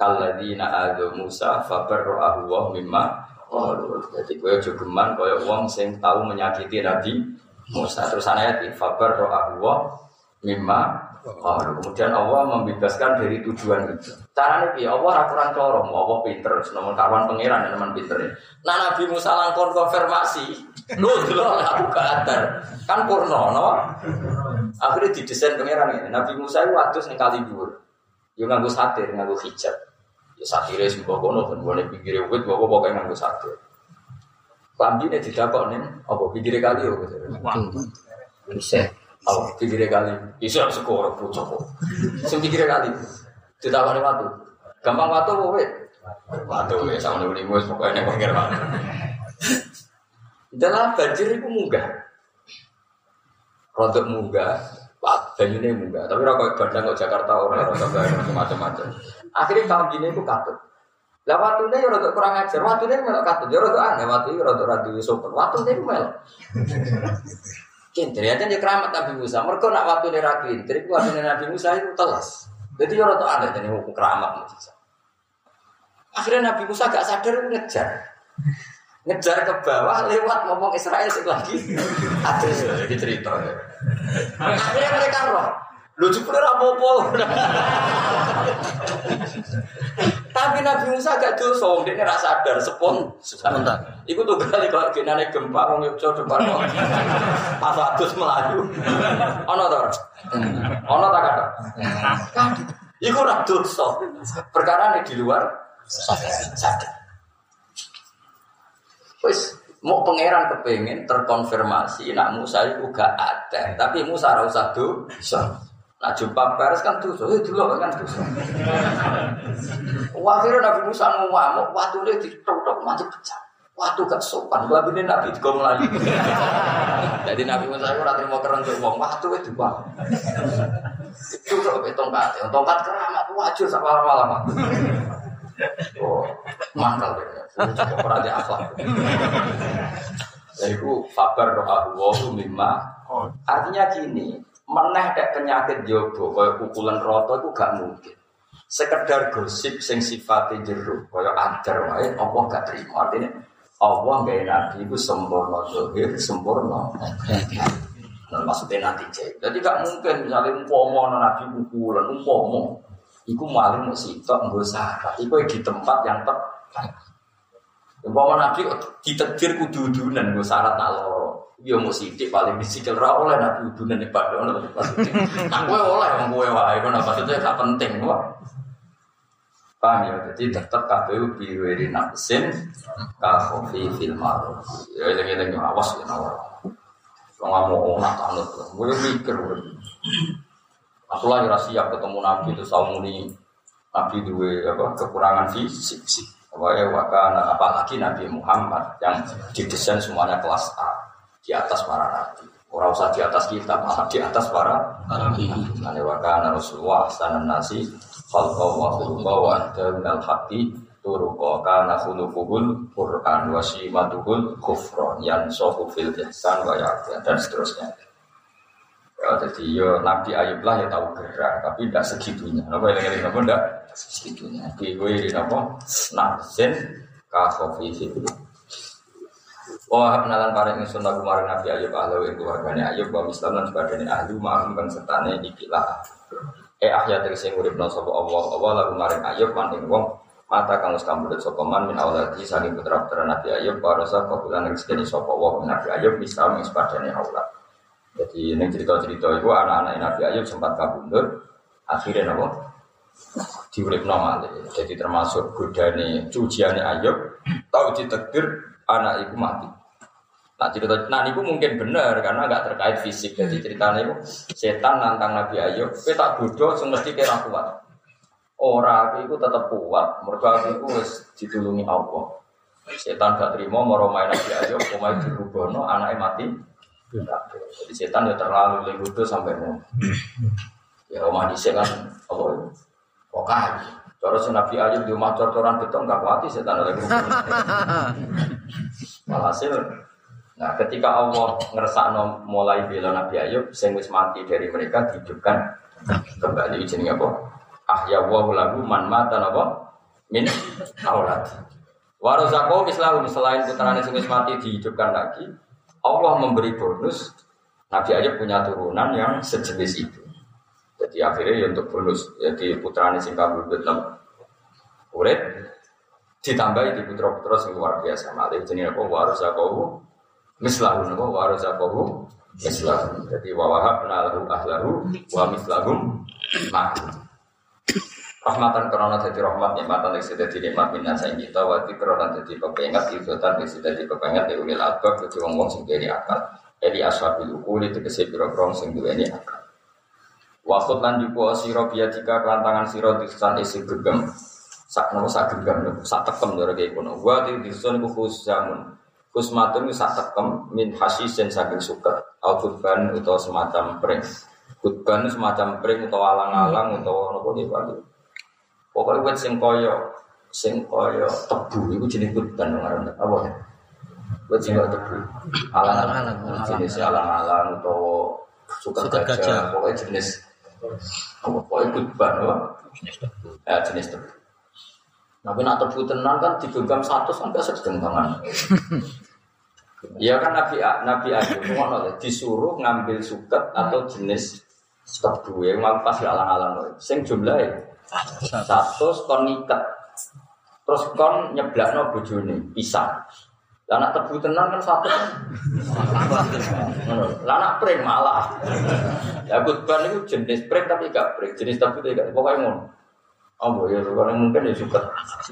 kaladina adu Musa fabarro'ahu wa mimma Jadi gue jogeman kaya wong sing tahu menyakiti Nabi Musa. Terus ayat fabarro'ahu wa mimma Oh, kemudian Allah membebaskan dari tujuan itu. Caranya ya Allah aturan corong, Allah pinter, nomor kawan pangeran teman pinter. Nah Nabi Musa langkon konfirmasi, lu dulu aku keatar, kan purno, no? Akhirnya didesain pangeran ini. Nabi Musa itu waktu nih kali dua, yo nganggu satir, nganggu hijab. Ya satirnya sebuah kono, dan boleh pikir wit, bawa pokoknya nganggu satir. Lambine tidak kok nih, apa pikir kali yo? Bisa. Oh, pikirnya kali. Isu harus skor, bocah kok. Sing pikirnya kali. Ditawari waktu. Gampang waktu kok, weh. Waktu, weh. Sama nih, weh. Pokoknya yang pikir waktu. Dalam banjir itu munggah. Rodok munggah. Pak, banjirnya munggah. Tapi rokok bandang kok Jakarta rokok bandang macam-macam. Akhirnya tahun gini itu katut. Lah waktunya ya rodok kurang ajar, waktunya melok katut. Ya rodok aneh, waktu itu rodok radio sopan. Itu melok. Kintir ya dia keramat Nabi Musa. Mereka nak waktu dia rakyat, jadi waktu Nabi Musa itu telas. Jadi orang tuh aneh jadi hukum keramat Musa. Akhirnya Nabi Musa gak sadar ngejar, ngejar ke bawah lewat ngomong Israel sih lagi. Ada jadi cerita. Akhirnya mereka roh. Lucu pun apa-apa. Tapi Nabi Musa gak dosa, dia ora sadar sepon. Spontan. Iku tuh kali kalau genane gempa wong Yogyo depan kok. Pas adus melayu. Ono to? ora? Ono ta kata? Iku ora dosa. Perkara ini di luar sadar. Wis mau pangeran kepengen terkonfirmasi nak Musa itu gak ada, tapi Musa usah dosa. Nah jumpa pers kan dosa, eh dulu kan. Wah, akhirnya Nabi Musa ngamuk, waktu dia ditotok mati pecah. Waktu gak sopan, gua ini Nabi juga melayu. Jadi Nabi Musa itu ratri mau keren untuk ngomong, waktu itu bang. Itu kok itu tongkat, tongkat keramat wajur sama malam-malam. Oh, mangkal. Cukup ora di akhlak. Jadi itu sabar doa Allah mimma. Artinya gini, meneh dek penyakit jobo kaya pukulan roto itu gak mungkin. Sekedar gosip sing sifatnya jeruk kaya adar wae apa gak terima. Artinya Allah gak nabi itu sempurna zahir, sempurna. Nah, maksudnya nanti cek. Jadi gak mungkin misalnya umpomo nabi pukulan umpomo. Iku maling mau sitok nggak syarat. Iku di tempat yang tepat. Umpama nabi ditetir kudu udunan gue syarat nak loro. Ya mau sidik paling disikil ra oleh nabi udunan di pada ono. Nah gue oleh yang gue wae gue maksudnya gak penting gue. Paham ya? Jadi tetap KPU biwiri nafsin kafofi fil maruf. Ya ini ini awas ya nawar. Kalau mau onak anut, gue mikir. Aku lah ora ketemu Nabi itu saumuni Nabi duwe apa kekurangan fisik. Ya wakana apalagi Nabi Muhammad yang didesain semuanya kelas A di atas para nabi. Orang usah di atas kita, malah di atas para nabi. Nah, wakana Rasulullah sanan nasi khalqa wa khuluqa wa anta minal haqqi turuqa kana khuluquhul Qur'an wa simatuhul kufron yang sohu fil ihsan wa dan seterusnya. Ya, jadi yo Nabi Ayub lah ya tahu gerak, tapi tidak segitunya. Apa yang ini apa tidak segitunya. Di gue ini apa? Nasin kafofi itu. Wah, kenalan para yang sunnah kemarin Nabi Ayub ahlu itu keluarganya Ayub bahwa Islam dan sebagainya ahli ma'am kan sertane ikilah. Eh ahya tegese urip no sapa Allah Allah lagu maring Ayub maning wong mata kang wis kambudut sapa man min awladi saking putra-putra Nabi Ayub warasa kabulan rezeki sapa wa Nabi Ayub Islam ing sepadane aulad. Jadi ini cerita-cerita itu anak-anak Nabi Ayub sempat kabundut, akhirnya nopo diurip normal. Jadi termasuk godane cuciannya Ayub, tahu ditekdir anak itu mati. Nah cerita, nah itu mungkin benar karena nggak terkait fisik. Jadi ceritanya itu setan nantang Nabi Ayub, kita tak bodoh, semesti kira kuat. Orang itu tetap kuat, mereka itu harus ditulungi Allah. Setan gak terima mau main Nabi Ayub, mau main dirubono, anaknya mati. Jadi setan ya terlalu legodo sampai mau. Ya omah dhisik kan apa itu? Cara si Nabi Ayub di rumah cor-coran beton gak kuati setan ada legodo. Walhasil Nah, ketika Allah ngersakno mulai bela Nabi Ayub, sing wis mati dari mereka dihidupkan kembali jenenge apa? Ahya wa lahu man mata napa? Min aulad. Warazaqo mislahu selain putrane sing wis mati dihidupkan lagi, Allah memberi bonus Nabi Ayub punya turunan yang sejenis itu. Jadi akhirnya ya untuk bonus jadi putrane sing kabudut urip ditambah di putra-putra sing luar biasa. Malah jenenge apa warazaqo mislahu napa warazaqo mislahu. Jadi wa wahabna lahu ahlahu wa mislahum ma'hum. Rahmatan karena jadi rahmat nikmatan yang sudah dinikmat minna saya kita waktu karena jadi kepengat izotan yang sudah kepengat di ulil albab jadi sing dari akal. Jadi aswabil ukuli itu kesih biro sing dua ini akal. Wakut lan jupo siro jika kelantangan siro disan isi gegem. Sak nopo sak gegem sak tekem dari kayak kono gua di disun ku khusamun. Kusmatun sak tekem min hasisen saking suket. Au kutban atau semacam pring. Kutban semacam pring atau alang-alang atau nopo balik Pokoknya wet sing koyo sing koyo tebu itu jenis kutban ngaran apa ya? Wet sing koyo tebu. Alang-alang jenis alang-alang atau suka gajah. Pokoknya jenis apa? Pokoknya kutban apa? Ya jenis tebu. Tapi nak tebu tenan kan digenggam satu sampai sedang tangan. Iya kan Nabi Nabi Ayub ngono disuruh ngambil suket atau jenis tebu yang pas ya alang-alang. Sing jumlahe satu kon niket Terus kon nyeblakno bojone pisang. Lah anak tebu tenan kan satu. Anak pring malah. Ya kutban itu jenis pring tapi gak pring, jenis tebu itu gak pokoknya ngono. Oh ya kalau mungkin ya suka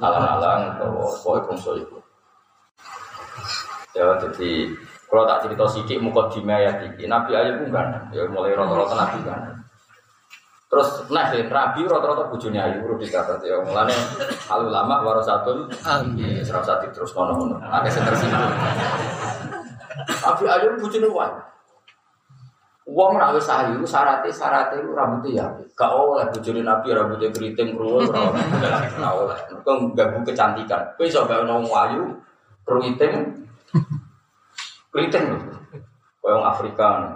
alang-alang atau pokoknya bongso itu. Ya jadi kalau tak cerita sidik muka di ya Nabi aja pun kan, ya mulai rata-rata Nabi kan. Terus nah sih Nabi rata-rata bujuni ayu urut dikata ya mulane halu lama warasatun amin. Serap sati terus kono. Ada sing tersinggung. Nabi ayu bujuni wae. Wong ora wis ayu syaratnya syaratnya itu rambutnya ya. Gak oleh bujuni Nabi rambutnya keriting kruwul ora oleh. Mergo ganggu kecantikan. Kowe iso gawe wong ayu keriting keriting lho. Koyo Afrika.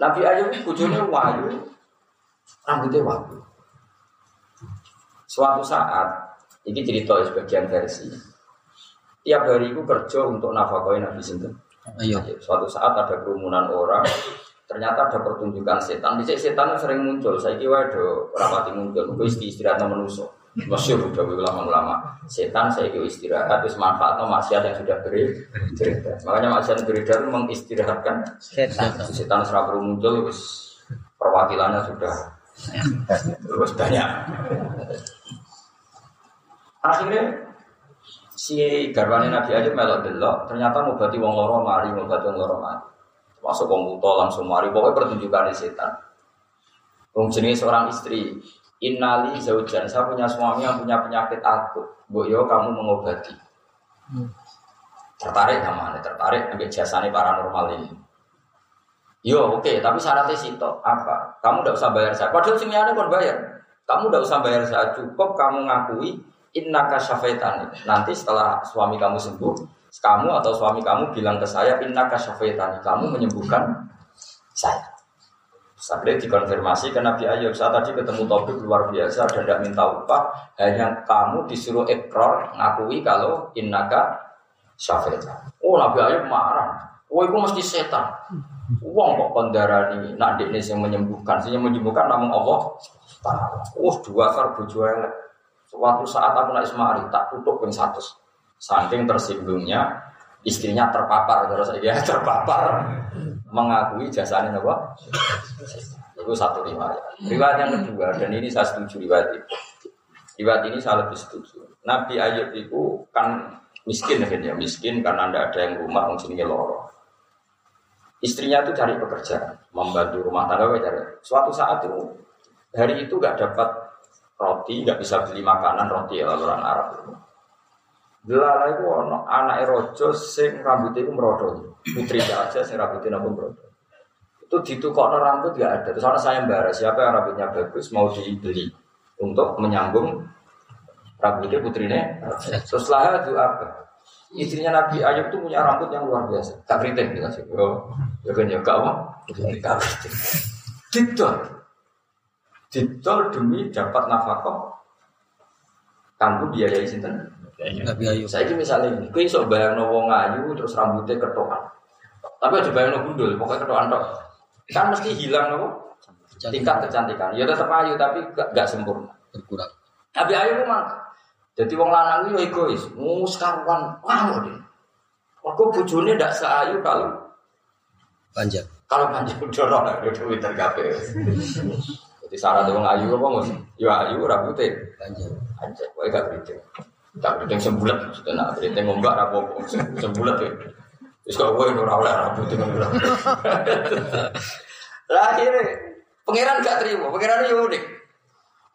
Nabi ayu bujuni wayu rambutnya waktu. Suatu saat, ini cerita sebagian versi. Tiap hari itu kerja untuk nafkahin Nabi Sinten. Ayo. Suatu saat ada kerumunan orang, ternyata ada pertunjukan setan. Di setan sering muncul. Saya kira ada rapati muncul. Itu istirahat manusia. Masyur udah ulama-ulama Setan saya kira istirahat Terus manfaatnya maksiat yang sudah beredar Makanya maksiat beredar mengistirahatkan Setan Setan serap muncul Terus perwakilannya sudah Terus banyak. Akhirnya si garwane Nabi aja melok delok, ternyata mau bati wong loro mari, mau bati wong loro mari. Masuk wong buta langsung mari, pokoknya pertunjukan di setan. Wong jenis seorang istri, Innali zaujan, saya punya suami yang punya penyakit akut. Bu yo kamu mengobati. Tertarik sama tertarik ambil jasanya paranormal ini. Yo oke, okay, tapi syaratnya situ apa? Kamu tidak usah bayar saya. Padahal sini ada pun bayar. Kamu tidak usah bayar saya. Cukup kamu ngakui innaka syafaitan. Nanti setelah suami kamu sembuh, kamu atau suami kamu bilang ke saya innaka syafaitan. Kamu menyembuhkan saya. Sampai dikonfirmasi ke Nabi Ayub Saat tadi ketemu topik luar biasa Dan tidak minta upah Hanya kamu disuruh ekor Ngakui kalau innaka syafaitan Oh Nabi Ayub marah Oh itu mesti setan Uang kok kondarani nak ini yang menyembuhkan, yang menyembuhkan namun Allah. Oh dua kar bojo Suatu saat aku naik semari tak tutup pun satu. Saking tersinggungnya istrinya terpapar terus ya terpapar mengakui jasanya apa? Itu satu riwayat. Riwayat yang kedua dan ini saya setuju riwayat itu. Riwayat ini saya lebih setuju. Nabi Ayub itu kan miskin ya miskin karena tidak ada yang rumah mungkin lorong Istrinya itu cari pekerjaan, membantu rumah tangga cari. Suatu saat itu hari itu nggak dapat roti, nggak bisa beli makanan roti ya orang Arab itu. Delala itu anak rojo sing rambutnya itu merodol, putri aja sing rambutnya namun merodol. Itu ditukok rambut nggak ada. Terus anak saya mbak siapa yang rambutnya bagus mau dibeli untuk menyambung rambutnya putrinya. Terus lah itu apa? Istrinya Nabi Ayub itu punya rambut yang luar biasa. Tak keriting kita sih. Oh, ya kan ya apa? Tak keriting. Didol. Didol demi dapat nafkah. Kamu biayai sinten? Nabi Ayub. Saya ini misalnya ini, kau iso bayang wong ayu terus rambutnya ketokan. Tapi aja bayang gundul, pokoknya ketokan tok. Kan mesti hilang nopo tingkat kecantikan. Ya tetap ayu tapi gak, gak sempurna. Berkurang. Nabi Ayub memang jadi wong lanang itu egois, mus karuan, deh. Aku bujune ndak seayu kalau panjang. Kalau panjang dorong lah, udah Twitter kafe. Jadi syarat wong ayu apa mus? Ya ayu rambutnya panjang. Panjang, kau gak beriting. Gak beriting sembulat, sudah nak beriting ngombak rapopo, sembulat ya. Terus kau gue nurau lah rambutnya ngombak. Lah akhirnya pangeran gak terima, pangeran unik.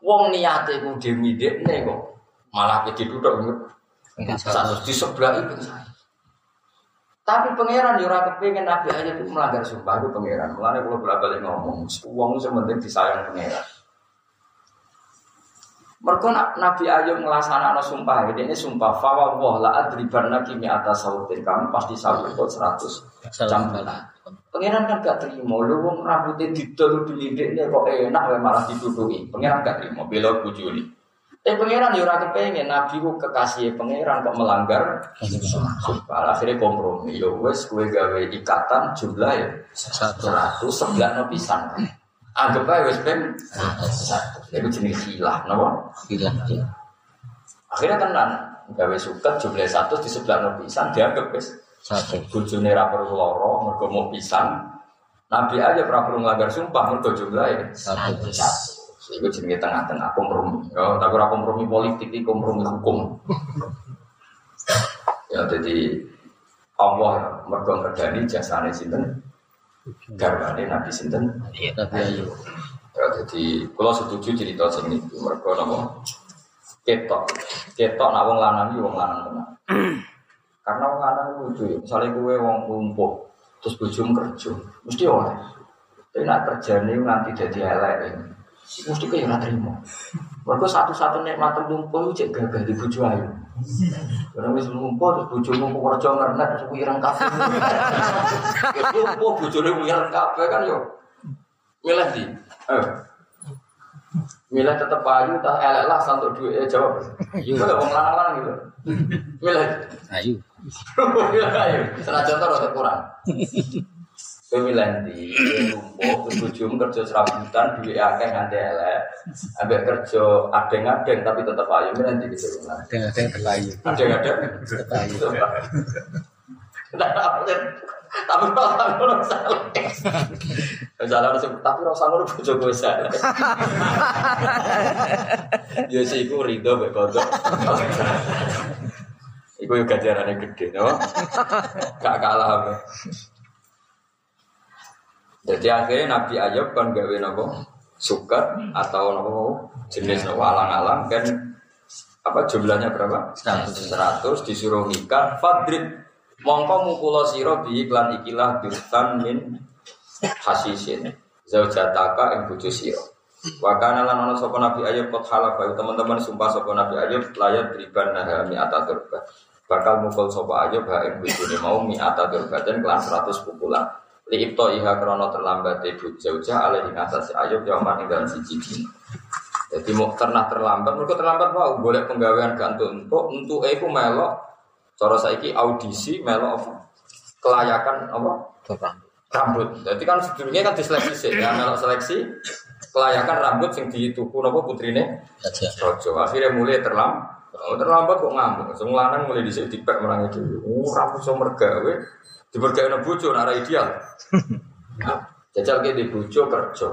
Wong niate ku demi dekne kok malah jadi duduk satu di sebelah itu tapi pangeran yura ya kepengen nabi aja itu melanggar sumpah itu pangeran. Mulanya kalau bolak balik ngomong uang sementing disayang pangeran. Mereka Nabi Ayub melaksanakan sumpah ini, ini sumpah fawa wah la adriban nabi mi atas sautin. Kamu pasti sahut kok seratus campuran. Pangeran kan gak terima, lu wong rambutnya didol dilidik kok enak malah dituduhi. Pangeran gak terima, bela bujuli. Eh pangeran ya ora kepengen nabi ku kekasih pangeran kok melanggar sumpah. Akhirnya kompromi. Ya wes kue gawe ikatan jumlah ya satu ratus sebelah no pisan. Anggap aja wes pem satu. Itu jenis hilah, nopo? Hilah. Akhirnya tenan, gawe suket jumlah satu di sebelah no pisan dianggap wis Satu. bojone ra perlu loro mergo mau pisan. Nabi aja ora perlu nglanggar sumpah mergo jumlahe Satu. satu. Iku jenenge tengah-tengah kompromi. Ya, tapi ora kompromi politik, iki kompromi hukum. ya jadi Allah mergo ngredani jasane sinten? Garwane Nabi sinten? Nabi Ayub. Ya, jadi kalau setuju cerita sing niku mergo napa? Ketok. Ketok nak wong lanang iki wong lanang tenan. Karena wong lanang lucu ya. Misalnya kowe wong lumpuh terus bojomu kerja, mesti oleh. Tapi nak kerjane nanti jadi elek Mesti ora terima. Mergo satu-satu nikmat lumpuh itu cek gagah di bojo ayu. Karena wis lumpuh terus bojomu kok kerja ngernet terus wireng kabeh. Ya lumpuh bojone wireng kabeh kan yo. Milih di. Eh. Milih tetep ayu tak elek lah santuk duit eh, jawab. Itu wong lanang-lanang gitu. Milih. Ayu. Ayu. Senajan rada kurang. Kowe milih ndi? Lumpuh bojomu kerja serabutan akeh nganti elek. Ambek kerja adeng-adeng tapi tetep ayu yang terlayu. Adeng-adeng. Terlayu. Tapi ngono salah. Salah harus tapi rasa ngono bojo gue salah. Ya iku rido mek. Iku yo gajarane gede, no? Gak kalah. Jadi akhirnya Nabi Ayub kan gawe nopo? Sukat atau nopo jenis nopo? Alang-alang kan apa jumlahnya berapa? 100. 100 disuruh nikah. Fadrib. Mongko mukulo siro bi iklan ikilah dirtan min hasisin. Zaujataka ing bojo siro wa kana lan ana sapa nabi ayub kot halafa teman-teman sumpah sapa nabi ayub layat riban naha mi ataturba bakal mukul sapa ayub ha ing bojone mau mi ataturba dan kelan 100 pukulan li ibto iha krono terlambat ibu jauja alaihi atas ayub yauman ing dalam siji dina jadi mau ternak terlambat, mereka terlambat mau boleh penggawean gantung untuk untuk aku melok. Cara saiki audisi melok apa? Kelayakan apa? Rambut. Jadi kan sebelumnya kan diseleksi sih, ya melok seleksi kelayakan rambut yang dituku nopo putrine. Rojo. Akhirnya mulai terlambat. Oh, terlambat kok ngamuk. Semua lanang mulai di sini dipek merangi dulu. Oh, rambut so mergawe. Dibergawe bojo, nara ideal. Jajal ke di bojo kerja.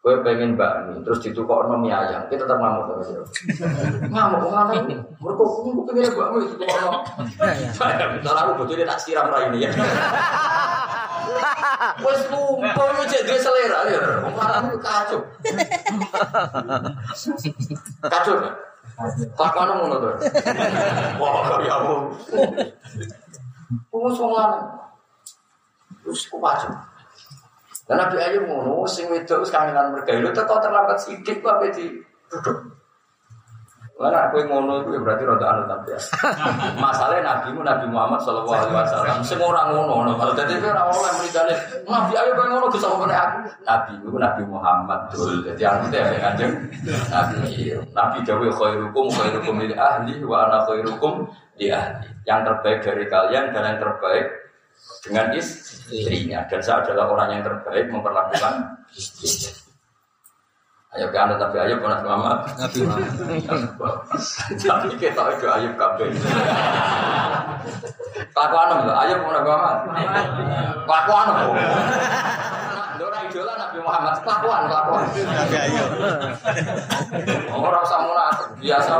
Gue pengen bakmi, terus ditukar no mie ayam, kita tetap ngamuk sama dia. Ngamuk, ngamuk. Mereka aku pengen bakmi, ditukar no. Bentar aku bojo dia tak siram rai ini ya. Wes lupa lu jadi selera ya. Ngamuk kacau. Kacau ya. Tak mana mau nonton? Wah, ya. Wong wong lanang. Terus ku kacau. Dan Nabi Ayub ngono, sing wedok wis kangenan mergawe teko terlambat sithik kok ape di duduk. Lah aku ngono itu ya berarti rada anu tapi ya. Masalahnya Nabi mu Nabi Muhammad sallallahu alaihi wasallam sing ora ngono ngono. Kalau dadi ora oleh mrikane Nabi Ayub kok ngono Gus apa aku. Nabi mu Nabi Muhammad dul. Dadi aku teh ya kanjeng Nabi. Nabi dawuh khairukum khairukum li ahli wa ana khairukum li ahli. Yang terbaik dari kalian dan yang terbaik dengan istrinya dan saya adalah orang yang terbaik memperlakukan istri. Ayo ke anda tapi ayo pernah Muhammad. Nabi Muhammad. Tapi kita itu ayo kabe. Kelakuan lho, ayo pernah Muhammad. Lho. Dora idola Nabi Muhammad kelakuan kelakuan. Nabi Ayub. Orang munafik biasa.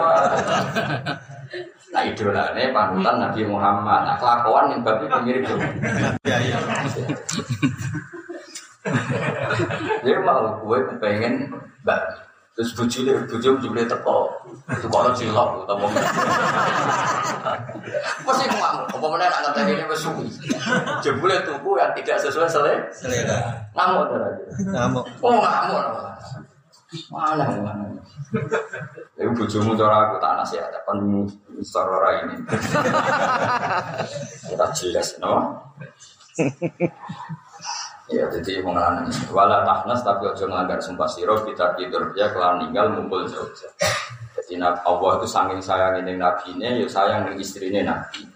Nah idola ini panutan Nabi Muhammad. Nah kelakuan yang babi mirip tuh. Dia mau gue kepengen mbak terus bujule bujum bujule teko kalau cilok utama pasti ngamuk apa mana anak tadi ini bersuwi jebule tubuh yang tidak sesuai selera Selera. ngamuk Ngamuk. oh ngamuk mana Ibu bujumu cara aku tak nasihat kan sarora ini. Kita jelas no? Ya, jadi mengalami wala tahnas tapi ojo ngelanggar sumpah siro kita tidur. Dia kelar ninggal mumpul jauh. Jadi Allah itu saking sayang ini nabinya, ya sayang istrinya nabi.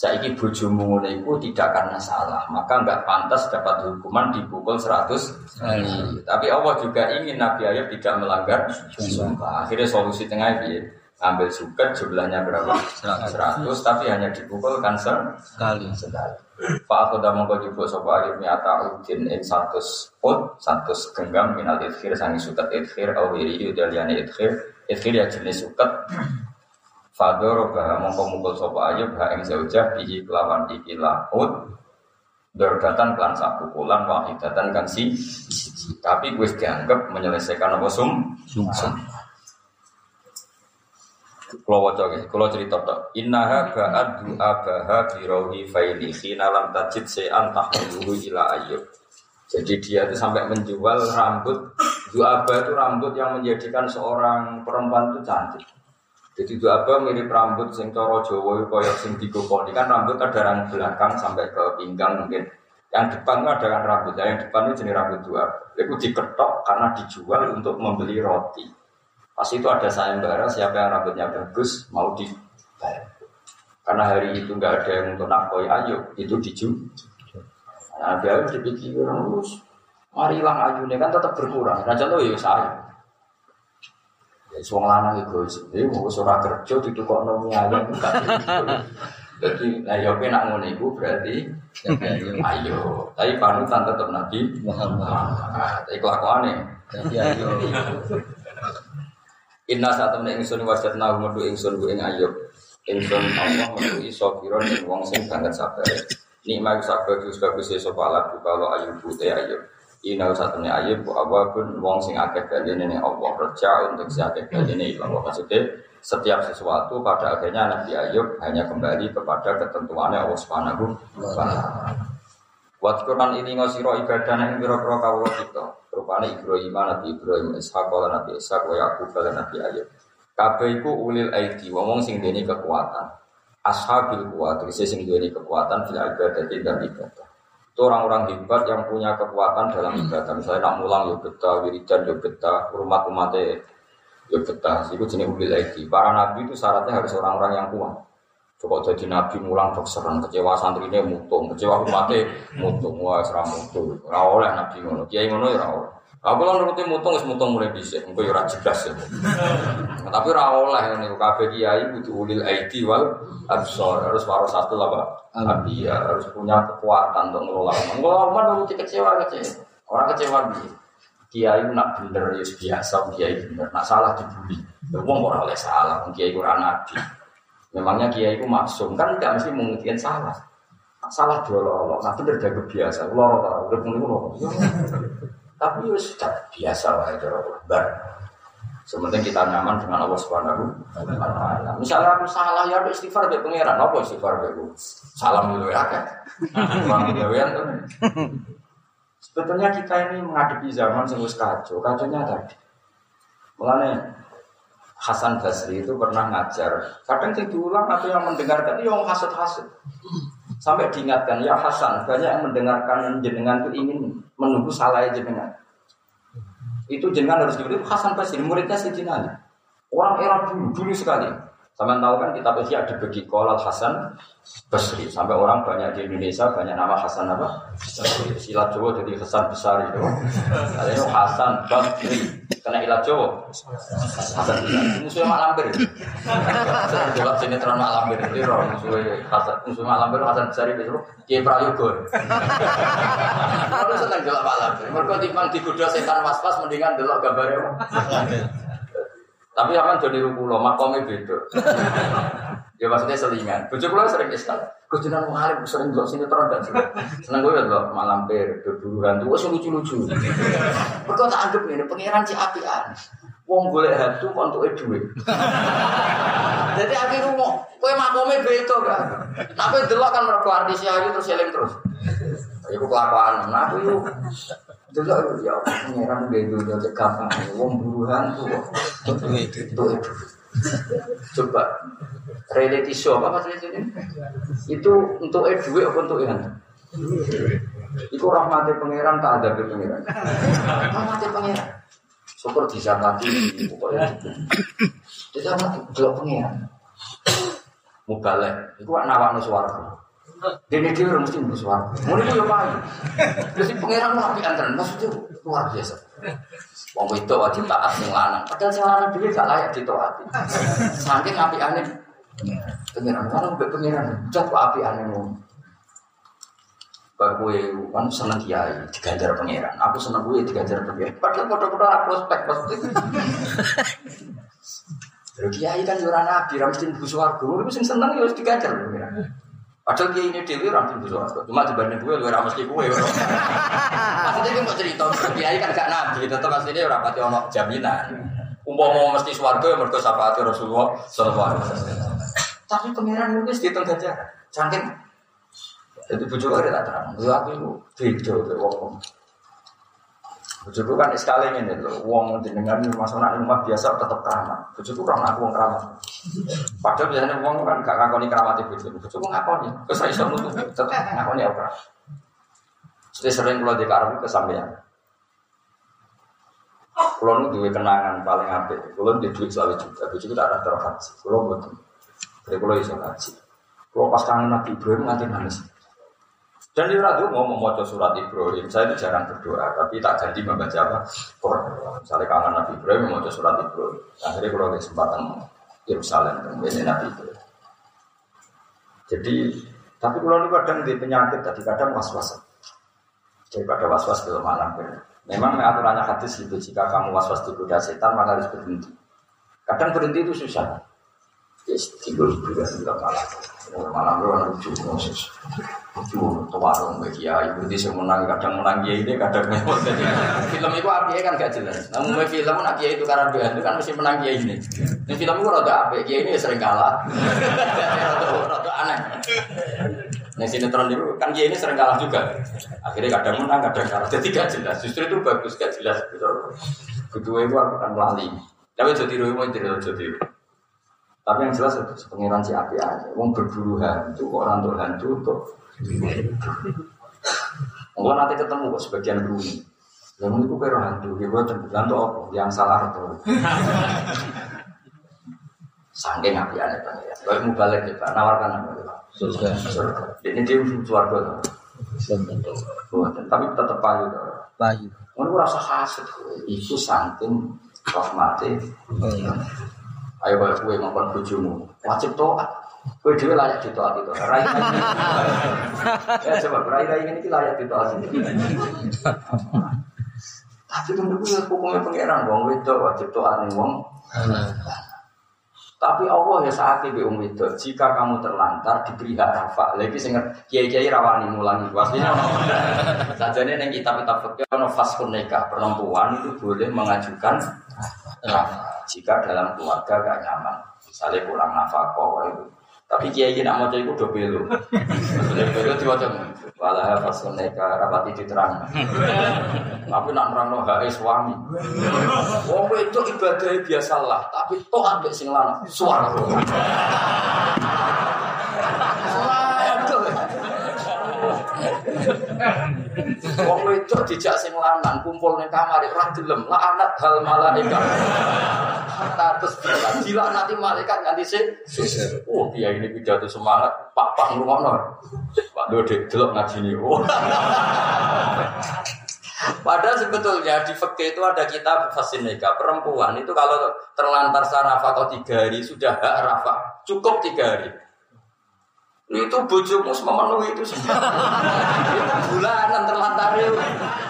Saiki bojomu ngono iku tidak karena salah, maka nggak pantas dapat hukuman dipukul 100 kali. Tapi Allah juga ingin Nabi Ayub tidak melanggar sumpah. Akhirnya solusi tengah piye? Ambil suket jumlahnya berapa? 100 tapi hanya dipukulkan se Sekali. sekali. Pak aku dah mongko jupuk sapa alif mi'ata udin ing 100 ut 100 genggam minal idkhir sangi suket idkhir au wiri udaliane idkhir idkhir ya jenis suket Fadoro bah mongko mukul sapa ayub ha ing zaujah bihi kelawan iki laut Dordatan klan sak pukulan wahidatan kan si tapi gue dianggap menyelesaikan apa sum Sumpah. Kalau wajah guys, kalau cerita tok. Innaha ba'ad du'a baha birawi faili khina lam tajid se'an tahmiluhu ila ayyub. Jadi dia itu sampai menjual rambut Du'aba itu rambut yang menjadikan seorang perempuan itu cantik. Jadi Du'aba mirip rambut sing coro Jawa itu koyok sing digokoni kan rambut ada yang belakang sampai ke pinggang mungkin. Yang depan itu ada kan rambut, yang depan itu jenis rambut Du'aba. Itu diketok karena dijual untuk membeli roti. Pas itu ada sayembara siapa yang rambutnya bagus mau dibayar. Karena hari itu nggak ada yang untuk nakoi ayo itu dijual. Nah, harus dipikir terus. Mari hilang ayunya kan tetap berkurang. Nah contoh ya saya. Ya suang lanang egois. Dia mau surah kerja di tukok nomi ayam enggak. Jadi, nah ya nak ngono iku berarti ayo. Tapi panutan tetap Nabi Muhammad. Tapi kelakuannya Tapi ayo. Inna saat temen ingsun wajat nahu medu ingsun bu ing ayub Ingsun Allah medu iso kiron ing wong sing banget sabar Nikmat sabar kus bagus iso palak bu kalau ayub putih ayub Saat temen ayub bu awabun wong sing akeh baline ning Allah Reja untuk si akeh baline ilang Allah Maksudnya setiap sesuatu pada akhirnya Nabi Ayub hanya kembali kepada ketentuannya Allah Subhanahu wa taala. Wat Quran ini ngosiro ibadah yang biro-biro kawula kita. Rupane Ibrahim, Nabi Ibrahim, Ishak, lan Nabi Ishak, wa Yakub, lan Nabi Ayub. Kabeh iku ulil aidi, wong sing duweni kekuatan. Ashabil kuat, sing duweni kekuatan fil ibadah dan ibadah. Itu orang-orang hebat yang punya kekuatan dalam ibadah. Misalnya nak mulang yo betah, wiridan yo betah, umat umatnya yo betah. Itu jenis ulil aidi. Para nabi itu syaratnya harus orang-orang yang kuat. Coba jadi nabi mulang dok serang kecewa santrinya mutung, kecewa umatnya mutung, wah serang mutung. Ora oleh nabi ngono, kiai ngono ya ora oleh. Aku lan nuruti mutung wis mutung mulai dhisik, engko ya ora jelas ya. Nah, tapi ora oleh niku kabeh kiai kudu ulil aidi wal absar, harus warasatul apa? Anbiya, harus punya kekuatan untuk ngelola umat. Ngelola umat nuruti kecewa kecewa. Orang kecewa piye? Kiai nak bener ya biasa, kiai bener. Nak salah dibully. Ya wong ora oleh salah, kiai ora nabi. Memangnya kiai itu maksum kan tidak mesti memungkinkan salah. Salah diolok-olok, nah bener jaga biasa. Loro tau, udah pun loro. Tapi ya sudah biasa lah itu bar. Sementing kita nyaman dengan Allah Subhanahu wa. Misalnya aku salah ya ada istighfar be pangeran, apa istighfar be aku? Salam dulu ya kan. Bang gawean tuh. Sebetulnya kita ini menghadapi zaman sing wis kacau, kacaunya tadi. Mulane Hasan Basri itu pernah ngajar. Kadang yang diulang atau yang mendengarkan itu yang hasut-hasut. Sampai diingatkan, ya Hasan, banyak yang mendengarkan jenengan itu ingin menunggu salah jenengan. Itu jenengan harus diberi Hasan Basri, muridnya Sayyidina. Orang era dulu, dulu sekali. Sama tahu kan kitab Ihya dibagi kolal Hasan Basri. Sampai orang banyak di Indonesia banyak nama Hasan apa? Silat Jawa jadi Hasan Besar itu. Ada itu Hasan Basri. Kena ilat Jawa. Hasan Basri. Musuhnya Mak Lampir. Delok sinetron Mak Lampir. Jadi roh musuhnya Hasan musuh Mak Lampir Hasan Basri itu Kiai Prayogo. Kalau seneng delok Mak Lampir. Mereka timbang digoda setan was-was mendingan delok gambarnya. Tapi akan jadi rukulo, makomnya beda. ya maksudnya selingan. Bojo kula sering iskal. Gus jenengan wong alim sering delok sinetron dan seneng. Gue delok malam per tuh wis lucu-lucu. Mergo tak anggap ngene pangeran si apian. Wong golek hantu entuke dhuwit. Jadi akhirnya mau kowe makome beda kan. Tapi delok kan mergo artis ayu terus eling terus. Iku kelakuan. Nah, aku Delok ya pangeran beda cek gampang. Wong buruhan tuh. Itu itu. Coba reality show apa maksudnya ini? Itu untuk eh duit apa untuk yang? Itu rahmati pangeran tak ada pangeran. Rahmati pangeran. Syukur bisa mati pokoknya. Bisa mati delok pangeran. Mubalek, itu kan nawakno swarga. Dene dhewe mesti mlebu swarga. Ngono iku yo payu. Terus pangeran wapi antren maksudnya luar biasa. Wong itu wajib taat sing lanang. Padahal sing lanang dhewe gak layak ditaati. Saking apikane pangeran lanang mbek pangeran. Cok apikane ngono. Gue kan seneng kiai diganjar pangeran. Aku seneng gue diganjar pangeran. Padahal foto-foto aku prospek pasti. Terus kiai kan ora nabi, ra mesti mlebu swarga. Gue sing seneng ya wis diganjar pangeran. Padahal kiai ini dewi ra mlebu swarga. Cuma dibanding gue luwih ra mesti gue. Maksudnya gue mau cerita kiai kan gak nabi, tetep asline ora pati ono jaminan. Umpama mesti swarga ya mergo syafaat Rasulullah sallallahu alaihi wasallam. Tapi pangeran wis dihitung ganjar. Saking jadi bujuk ada terang. Lu aku itu beda ke wong. Bujuk kan sekali ini loh. Wong jenengan masuk nak rumah biasa tetap keramat. Bujuk orang aku wong keramat. Padahal biasanya wong kan gak ngakoni keramat itu bujuk. Bujuk ngakoni. Terus saya iso nutup tetap ngakoni apa? Jadi sering kalau di karung kesampaian. Kalau nu duwe kenangan paling apik. Kalau di duit selalu juga. Bujuk tak ada terhaji. Kalau betul. Jadi kalau iso haji. Kalau pas kangen Nabi Ibrahim nanti nangis. Dan di radio mau membaca surat Ibrahim, saya itu jarang berdoa, tapi tak ganti membaca apa? Quran. Misalnya kangen Nabi Ibrahim membaca surat Ibrahim. Akhirnya kalau ada kesempatan Yerusalem, kemudian Nabi Ibrahim. Jadi, tapi kalau kadang di penyakit, tadi kadang was-was. Daripada was-was ke malam. Memang aturannya hadis itu, jika kamu was-was digoda setan, maka harus berhenti. Kadang berhenti itu susah. Yes, tidur juga tidak malam. Malam lu anak lucu, proses. Lucu, warung bagi ya, ibu di menang, kadang menang ya ini, kadang memang. Film itu api kan gak jelas. Namun film api itu karena dia itu kan mesti menang ya ini. Ini film itu rada api, ya ini sering kalah. Rada aneh. Nah sinetron itu kan dia ini sering kalah juga. Akhirnya kadang menang, kadang kalah. Jadi gak jelas. Justru itu bagus, gak jelas. Kedua itu aku akan lali. Tapi jadi rumah jadi jadi. Tapi yang jelas itu pengiran si api aja. Wong berburu hantu, orang tuh hantu untuk Enggak nanti ketemu kok sebagian bumi. Yang itu kira hantu, dia buat hantu apa? Yang salah itu. Sangking api aja pengiran. Kalau mau balik kita nawarkan apa kita? Surga. Ini dia suarga Tapi tetap payu. Payu. Mau rasa hasil itu saking rahmati. Ayo kalau kue ngomong bujumu, wajib toat. Kue dia layak ditoat itu. Rai Ya coba rai rai ini layak ditoat. Tapi menurut gue hukumnya pangeran, wong itu wajib toat nih wong. Tapi Allah ya saat itu um itu, jika kamu terlantar diberi hak rafa, lagi sing kiai kiai rawani mulangi, pastinya. Saja nih yang kitab kitab fikih ono nikah perempuan itu boleh mengajukan jika dalam keluarga gak nyaman, misalnya kurang nafkah itu. Tapi kiai nak mau itu udah belo, belo diwajib. Walah faskun nikah rapati diterang. Tapi nak nerang no suami. Wong itu ibadah biasalah, tapi toh ambek sing lanang suara. Wong itu dijak sing lanang kumpul ning kamar ora gelem la anak hal malaikat. Hatta terus bilang nanti malaikat nganti sih. Oh dia ini pidato semangat Pak Pak ngrungokno. Pak Dode delok ngajini. Oh. Padahal sebetulnya di fikih itu ada kitab fasin nikah perempuan itu kalau terlantar sarafa atau tiga hari sudah hak rafa cukup tiga hari itu bojomu memenuhi itu semua. itu bulanan terlantar.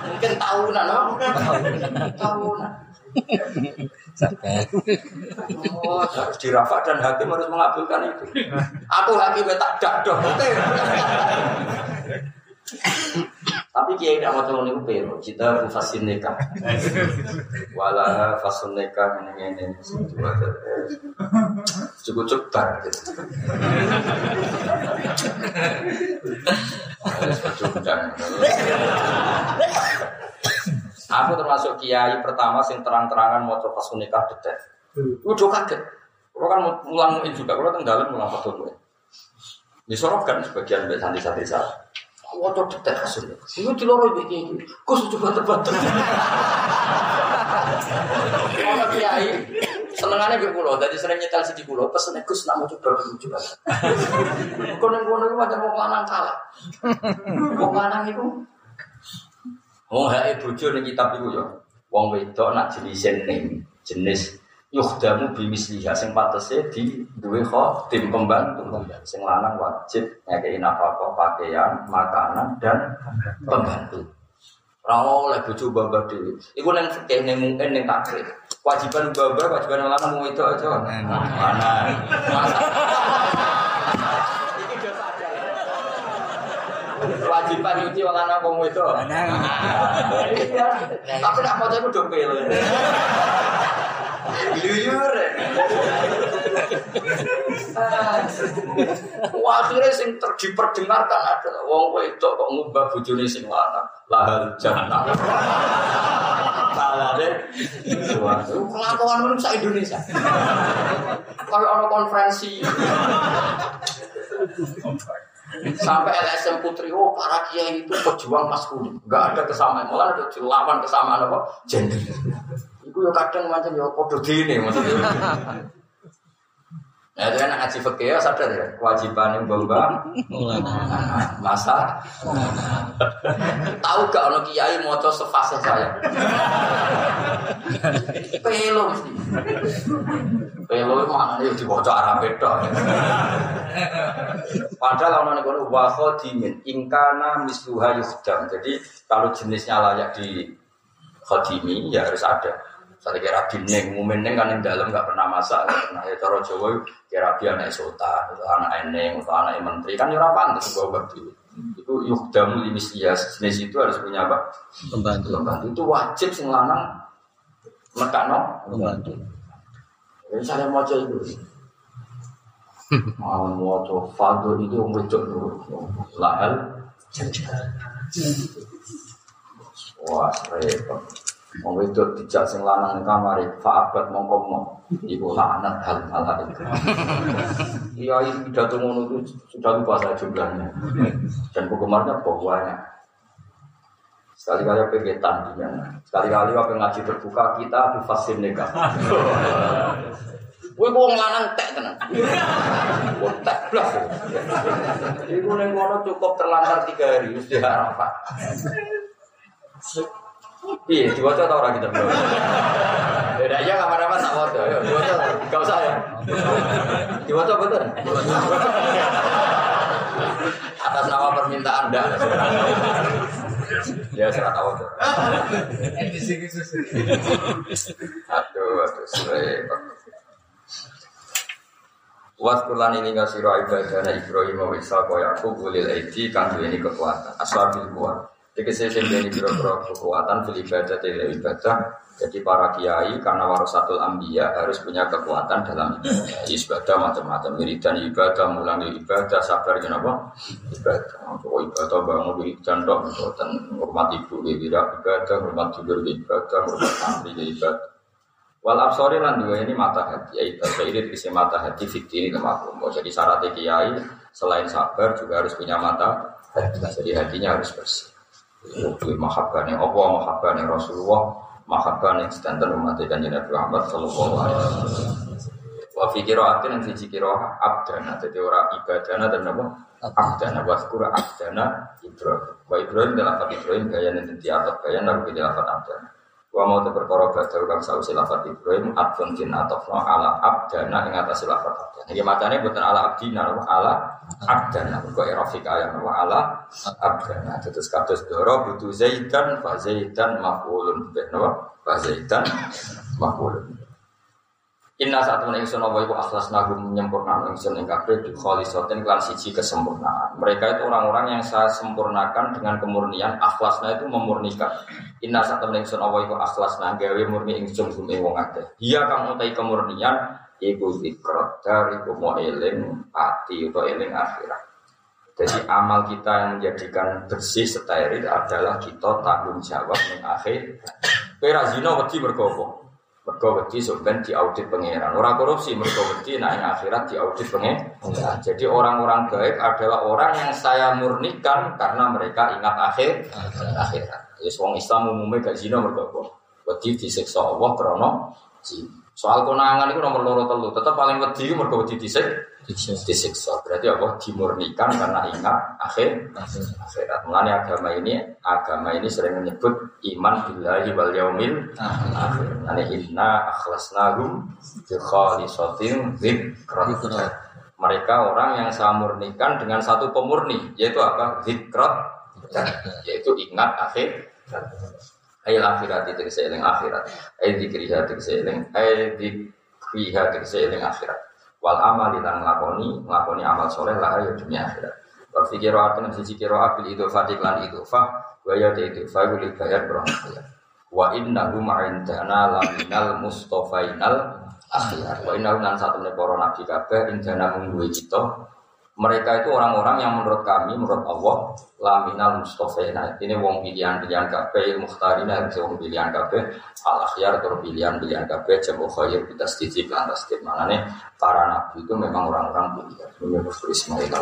Mungkin tahunan, no? tahunan. Oh, harus dirafak dan hakim harus mengabulkan itu. Aku hakim tak dak dong. Tapi kiai tidak mau tolong itu pero, kita fasin nikah. Wala fasun nikah ini ini cukup cukup gitu. Aku termasuk kiai pertama sing terang-terangan mau coba fasun nikah detek. Udah kaget. Kalau kan mulang juga, kalau tenggalan mulang betul. Disorotkan sebagian dari santri-santri saya. Waduh detek hasil. Itu di loro iki iki. Kus coba tebat. Ono kiai senengane mbek kula, dadi sering nyetel siji kula, pesene Gus nak mau coba lucu. Kono kono iku macam wong lanang kalah. Wong lanang iku Wong hae bojo ning kitab iku ya. Wong wedok nak jenis ning jenis yukhdamu bimisliha sing patese di duwe tim pembantu. Sing lanang wajib ngekeki nafkah, pakaian, makanan dan pembantu. Ora oleh bojo babah dhewe. Iku nang fikih ning mungkin ning takrif. Kewajiban babah, kewajiban lanang mung wedok aja. Mana? Iki. Kewajiban nyuci wong lanang wong wedok. Iya. Tapi nak maca iku do pele. Luyur. Wah, akhirnya sing diperdengarkan adalah wong wedok kok ngubah bojone sing lanang. Lahal jannah. Salah. Suatu kelakuan manusia Indonesia. Kalau ada konferensi Sampai LSM Putri, oh para kiai itu pejuang maskulin. Enggak ada kesamaan, malah ada lawan kesamaan apa? Gender. Itu ya kadang macam ya kode dini maksudnya. Nah, itu kan ngaji fikih ya sadar ya kewajiban yang bamba masa? Tahu gak ono kiai moco sefase saya? Pelo mesti pelo itu mana ya dibaca Arab beda padahal ono nih kono wa khadimin ingkana misluha yukhdam jadi kalau jenisnya layak di khadimi ya harus ada saya kira bining, mumening kan yang dalam nggak pernah masak, nggak pernah ya cara Jawa kira dia anak sultan, atau anak eneng, atau anak menteri kan ya pantas bawa bakti. Itu yukdamu limislias jenis itu harus punya apa? Pembantu. Pembantu itu wajib sing lanang mekano. Pembantu. Jadi saya mau coba itu. Mau mau coba fadl itu wedok dulu. Lahal. Wah, repot. Wong wedok dijak sing lanang ning kamare, fa'abat mongko mo. Iku laknat hal hal hal itu. Iya, pidato ngono itu sudah lupa saya jumlahnya. Dan penggemarnya banyak. Sekali-kali apa ketan di mana? Sekali-kali apa ngaji terbuka kita difasin nikah. Kowe kok lanang tek tenan. Kok tek blas. Ning kono cukup terlantar tiga hari wis diharapkan. Iya, diwaca tau orang kita belum. Beda aja kamar-kamar tak waca. Ayo, diwaca. Gak usah ya. Betul. Atas nama permintaan Anda. Ya, saya tahu tuh. Aduh, aduh, repot. Wat kulan ini siro ibadahnya Ibrahim wa Ishaq wa Yakub ulil aidi kang ini kekuatan aswabil kuat. Tegese sing duweni pira-pira kekuatan fil tidak ibadah. Jadi para kiai karena warasatul anbiya harus punya kekuatan dalam ibadah. Ibadah macam-macam wiridan ibadah, mulangi ibadah, sabar kenapa? Ibadah. Oh ibadah bangun wiridan dok, dan hormat ibu wira ibadah, hormat tidur ibadah, hormat santri ibadah. Wal absori lan dua ini mata hati, ya ibadah ini bisa mata hati fikti ini kemakum. Jadi syarat kiai selain sabar juga harus punya mata. Jadi hatinya harus bersih. Itu mahabbah yang Allah, mahabbah yang Rasulullah, mahabbah yang sedanten umat Nabi Muhammad Sallallahu Alaihi Wasallam. Wa fi qiraatin fi qiraah abdana, jadi orang ibadana dan apa? Abdana, wa skura abdana Ibrahim. Wa Ibrahim dalam Ibrahim gaya nanti atas gaya nabi lafaz abdana. Wa mau te perkara badal kang sausi lafaz Ibrahim adfun din atofna ala abdana ing atas lafaz abdana. Iki macane ala abdina ala abdana. Kok erofik ayat wa ala abdana. Terus kados doro butuh zaidan fa zaidan maf'ulun bih napa? Fa zaidan maf'ulun. Inna saat temen ingsun apa iku akhlas nagum menyempurnakan ingsun ing kabeh di kholisotin klan siji kesempurnaan. Mereka itu orang-orang yang saya sempurnakan dengan kemurnian. Akhlasna itu memurnikan. Inna saat temen ingsun apa iku akhlasna gawe murni ingsun gume wong akeh. Kang utai kemurnian iku zikrot dari mau eling ati atau eling akhirat. Jadi amal kita yang menjadikan bersih steril adalah kita tanggung jawab ning akhir. Kowe ra zina wedi? Mergo wedi sampean diaudit pangeran. Ora korupsi mergo wedi nek ing akhirat diaudit pangeran. Jadi orang-orang baik adalah orang yang saya murnikan karena mereka ingat akhir akhirat. Jadi wong Islam umumnya gak zina mergo apa? Wedi disiksa Allah krana zina. Soal konangan itu nomor loro telu, tetap paling wedi mergo wedi disik, disiksa. Berarti apa? Dimurnikan karena ingat akhir akhirat. Mengenai agama ini, agama ini sering menyebut iman billahi wal yaumil akhir. Nanti inna akhlasnahum bi khalisatin dzikra. Mereka orang yang saya murnikan dengan satu pemurni, yaitu apa? Zikrat, yaitu ingat akhir. Ail akhirat itu seeling akhirat. Ail dikriha itu seeling. Ail dikriha itu seeling akhirat. Wal amal dan ngelakoni, ngelakoni amal soleh lah ya dunia akhirat. Wa fi qira'atin sisi qira'ah bil idhofati lan idhofah wa ya de idhofah bil bayar berangkat. Wa innahu ma'indana laminal mustofainal akhirat. Wa innahu nan satu ne para nabi kabeh indana mungguwe kita mereka itu orang-orang yang menurut kami, menurut Allah, laminal mustofena. Ini wong pilihan-pilihan kabeh, mukhtarina, wong pilihan kabeh, al akhyar atau pilihan-pilihan kabeh, jamu khair, kita sedikit, lantas mana para nabi itu memang orang-orang pilihan. Ini Ismail